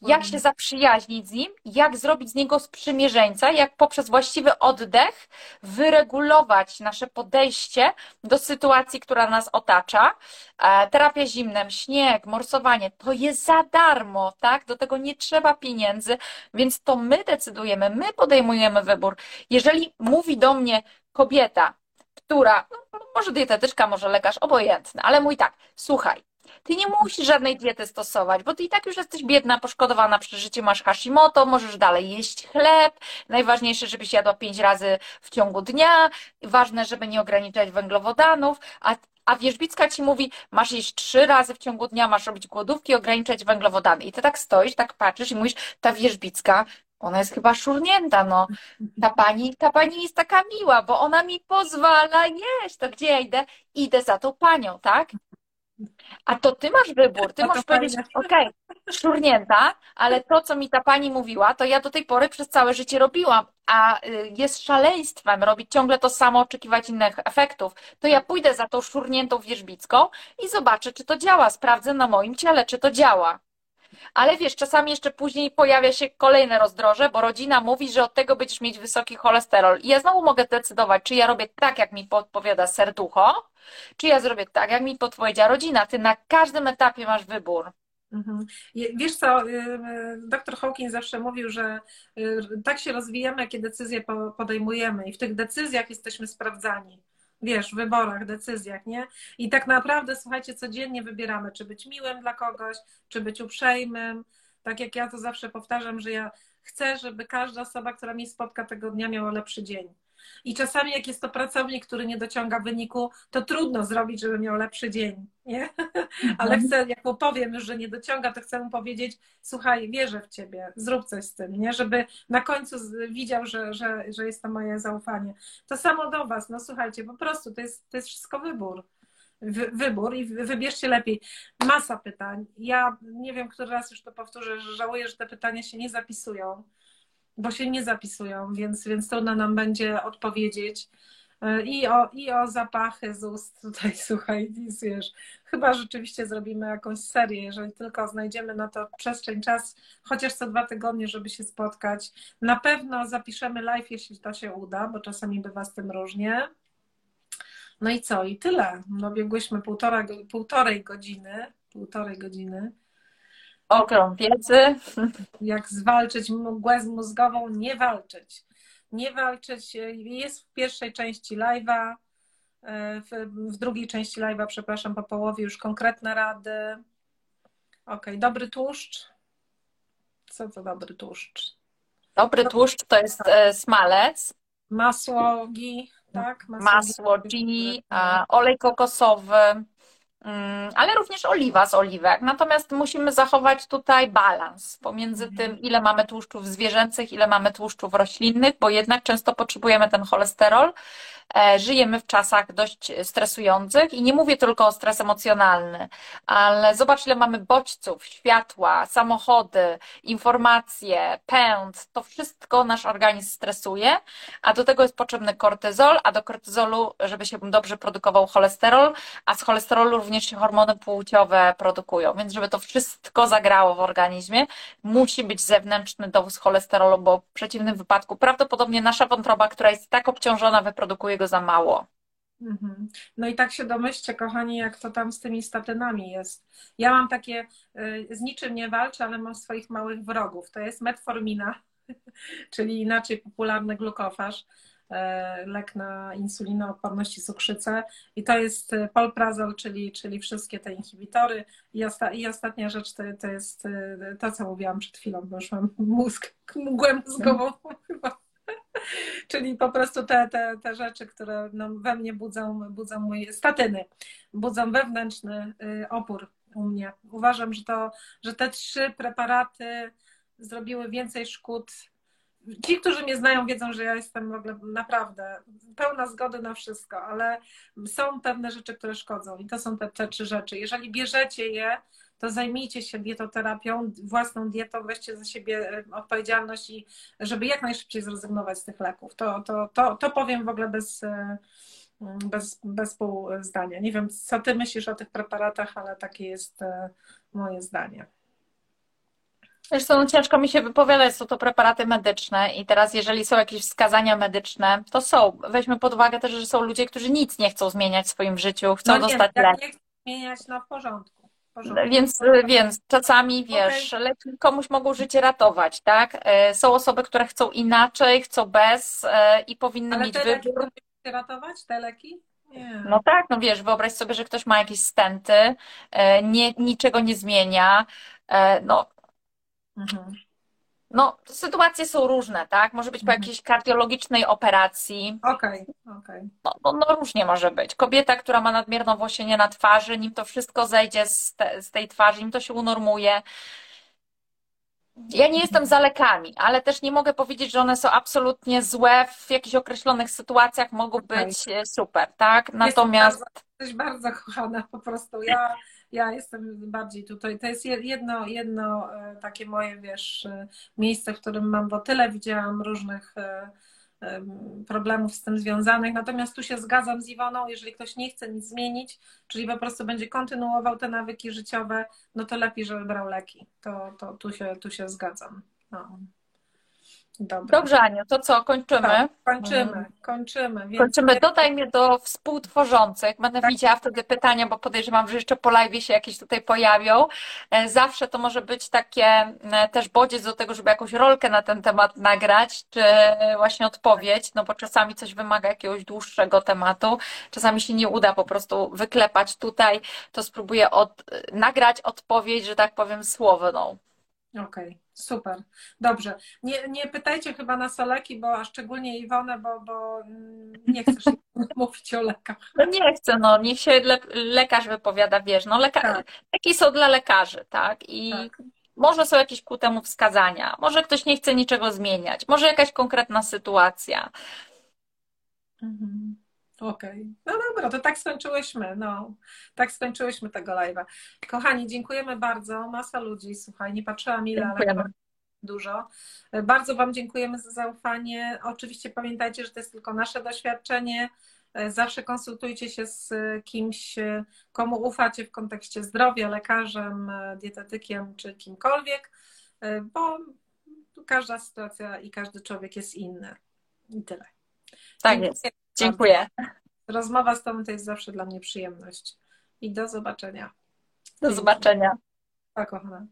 B: jak się zaprzyjaźnić z nim, jak zrobić z niego sprzymierzeńca, jak poprzez właściwy oddech wyregulować nasze podejście do sytuacji, która nas otacza. E, terapia zimnem, śnieg, morsowanie, to jest za darmo, tak? Do tego nie trzeba pieniędzy, więc to my decydujemy, my podejmujemy wybór. Jeżeli mówi do mnie kobieta, która, no, może dietetyczka, może lekarz, obojętny, ale mój tak, słuchaj, ty nie musisz żadnej diety stosować, bo ty i tak już jesteś biedna, poszkodowana przez życie, masz Hashimoto, możesz dalej jeść chleb. Najważniejsze, żebyś jadła pięć razy w ciągu dnia. Ważne, żeby nie ograniczać węglowodanów. A, a wierzbicka ci mówi, masz jeść trzy razy w ciągu dnia, masz robić głodówki, ograniczać węglowodany. I ty tak stoisz, tak patrzysz i mówisz, ta wierzbicka, ona jest chyba szurnięta, no. Ta pani, ta pani jest taka miła, bo ona mi pozwala jeść. To gdzie ja idę? Idę za tą panią, tak? A to ty masz wybór. Ty możesz powiedzieć, okej, okay, szurnięta, ale to, co mi ta pani mówiła, to ja do tej pory przez całe życie robiłam, a y, jest szaleństwem robić ciągle to samo, oczekiwać innych efektów. To ja pójdę za tą szurniętą wierzbicką i zobaczę, czy to działa. Sprawdzę na moim ciele, czy to działa. Ale wiesz, czasami jeszcze później pojawia się kolejne rozdroże, bo rodzina mówi, że od tego będziesz mieć wysoki cholesterol. I ja znowu mogę decydować, czy ja robię tak, jak mi podpowiada serducho, czy ja zrobię tak, jak mi podpowiedziała rodzina. Ty na każdym etapie masz wybór.
A: Mhm. Wiesz co, y, y, dr Hawkins zawsze mówił, że y, tak się rozwijamy, jakie decyzje podejmujemy i w tych decyzjach jesteśmy sprawdzani wiesz, wyborach, decyzjach, nie? I tak naprawdę, słuchajcie, codziennie wybieramy, czy być miłym dla kogoś, czy być uprzejmym. Tak jak ja to zawsze powtarzam, że ja chcę, żeby każda osoba, która mnie spotka tego dnia, miała lepszy dzień. I czasami, jak jest to pracownik, który nie dociąga wyniku, to trudno zrobić, żeby miał lepszy dzień, nie? Ale mhm. chcę, jak mu powiem już, że nie dociąga, to chcę mu powiedzieć, słuchaj, wierzę w ciebie, zrób coś z tym, nie? Żeby na końcu widział, że, że, że jest to moje zaufanie. To samo do was, no słuchajcie, po prostu to jest, to jest wszystko wybór wybór i wybierzcie lepiej. Masa pytań. Ja nie wiem, który raz już to powtórzę, że żałuję, że te pytania się nie zapisują bo się nie zapisują, więc, więc trudno nam będzie odpowiedzieć. E, I o, I o zapachy z ust tutaj, słuchaj, wiesz, chyba rzeczywiście zrobimy jakąś serię, jeżeli tylko znajdziemy na to przestrzeń, czas, chociaż co dwa tygodnie, żeby się spotkać. Na pewno zapiszemy live, jeśli to się uda, bo czasami bywa z tym różnie. No i co? I tyle. No biegłyśmy półtora, półtorej godziny, półtorej godziny.
B: Ogrom wiedzy.
A: Jak zwalczyć mgłę z mózgową? Nie walczyć. Nie walczyć. Jest w pierwszej części live'a, w, w drugiej części live'a, przepraszam, po połowie już konkretne rady. Ok, dobry tłuszcz. Co to dobry tłuszcz?
B: Dobry tłuszcz to jest e, smalec.
A: Masło ghee, tak?
B: Masło, Masło ghee, olej kokosowy, ale również oliwa z oliwek. Natomiast musimy zachować tutaj balans pomiędzy mhm. tym, ile mamy tłuszczów zwierzęcych, ile mamy tłuszczów roślinnych, bo jednak często potrzebujemy ten cholesterol, E, żyjemy w czasach dość stresujących i nie mówię tylko o stres emocjonalny, ale zobacz, ile mamy bodźców, światła, samochody, informacje, pęd, to wszystko nasz organizm stresuje, a do tego jest potrzebny kortyzol, a do kortyzolu, żeby się dobrze produkował cholesterol, a z cholesterolu również się hormony płciowe produkują, więc żeby to wszystko zagrało w organizmie, musi być zewnętrzny dowóz cholesterolu, bo w przeciwnym wypadku prawdopodobnie nasza wątroba, która jest tak obciążona, wyprodukuje go za mało.
A: Mhm. No i tak się domyślcie, kochani, jak to tam z tymi statynami jest. Ja mam takie, y, z niczym nie walczę, ale mam swoich małych wrogów. To jest metformina, czyli inaczej popularny glukofaż, lek na insulinooporność i cukrzycę. I to jest y, polprazol, czyli, czyli wszystkie te inhibitory. I, osta i ostatnia rzecz to, to jest to, co mówiłam przed chwilą, bo już mam mózg, mgłę mózgową chyba Czyli po prostu te, te, te rzeczy, które no, we mnie budzą, budzą moje statyny, budzą wewnętrzny y, opór u mnie. Uważam, że, to, że te trzy preparaty zrobiły więcej szkód. Ci, którzy mnie znają, wiedzą, że ja jestem w ogóle naprawdę pełna zgody na wszystko, ale są pewne rzeczy, które szkodzą i to są te, te trzy rzeczy. Jeżeli bierzecie je, to zajmijcie się dietoterapią, własną dietą, weźcie za siebie e, odpowiedzialność i żeby jak najszybciej zrezygnować z tych leków. To, to, to, to powiem w ogóle bez, e, bez, bez pół zdania. Nie wiem, co ty myślisz o tych preparatach, ale takie jest e, moje zdanie.
B: Co, no ciężko mi się wypowiadać, są to preparaty medyczne i teraz jeżeli są jakieś wskazania medyczne, to są. Weźmy pod uwagę też, że są ludzie, którzy nic nie chcą zmieniać w swoim życiu, chcą
A: no nie,
B: dostać
A: lek. Nie chcą zmieniać, no w porządku.
B: Więc, więc czasami, wiesz, okay. leki komuś mogą życie ratować, tak? E, są osoby, które chcą inaczej, chcą bez e, i powinny
A: Ale
B: mieć
A: te
B: wybór.
A: Leki ratować te leki? Nie.
B: No tak, no wiesz, wyobraź sobie, że ktoś ma jakieś stenty, e, nie, niczego nie zmienia, no mhm. No, sytuacje są różne, tak? Może być po mhm. jakiejś kardiologicznej operacji.
A: Okej, okay, okej. Okay.
B: No, no, no, różnie może być. Kobieta, która ma nadmierną włosienie na twarzy, nim to wszystko zejdzie z, te, z tej twarzy, nim to się unormuje. Ja nie jestem za lekami, ale też nie mogę powiedzieć, że one są absolutnie złe. W jakichś określonych sytuacjach mogą okay. być e, super, tak?
A: Natomiast. Jesteś bardzo, bardzo kochana po prostu. Ja ja jestem bardziej tutaj, to jest jedno, jedno e, takie moje, wiesz, e, miejsce, w którym mam, bo tyle widziałam różnych e, problemów z tym związanych. Natomiast tu się zgadzam z Iwoną, jeżeli ktoś nie chce nic zmienić, czyli po prostu będzie kontynuował te nawyki życiowe, no to lepiej, żeby brał leki. To, to tu, się, tu się zgadzam. No.
B: Dobra. Dobrze, Aniu, to co, kończymy? Tak,
A: kończymy, kończymy.
B: Więc... Kończymy. Dodaj mnie do współtworzących. Będę tak. widziała wtedy pytania, bo podejrzewam, że jeszcze po live się jakieś tutaj pojawią. E, zawsze to może być takie e, też bodziec do tego, żeby jakąś rolkę na ten temat nagrać, czy właśnie odpowiedź, no bo czasami coś wymaga jakiegoś dłuższego tematu, czasami się nie uda po prostu wyklepać tutaj, to spróbuję od, nagrać odpowiedź, że tak powiem, słowną.
A: Okej, okay, super. Dobrze. Nie, nie pytajcie chyba na soleki, bo a szczególnie Iwonę, bo, bo nie chcesz mówić o lekach.
B: No nie chcę, no niech się le, lekarz wypowiada, wiesz, no leka, tak. leki są dla lekarzy, tak? I tak. może są jakieś ku temu wskazania, może ktoś nie chce niczego zmieniać, może jakaś konkretna sytuacja.
A: Mhm. Okej. Okay. No dobra, to tak skończyłyśmy. No, tak skończyłyśmy tego live'a. Kochani, dziękujemy bardzo. Masa ludzi, słuchaj, nie patrzyłam ile, dziękujemy. ale dużo. Bardzo Wam dziękujemy za zaufanie. Oczywiście pamiętajcie, że to jest tylko nasze doświadczenie. Zawsze konsultujcie się z kimś, komu ufacie w kontekście zdrowia, lekarzem, dietetykiem czy kimkolwiek, bo każda sytuacja i każdy człowiek jest inny. I tyle.
B: Tak Dziękuję. jest. Dziękuję.
A: Rozmowa z Tobą to jest zawsze dla mnie przyjemność. I do zobaczenia.
B: Do zobaczenia.
A: Pa, kochana.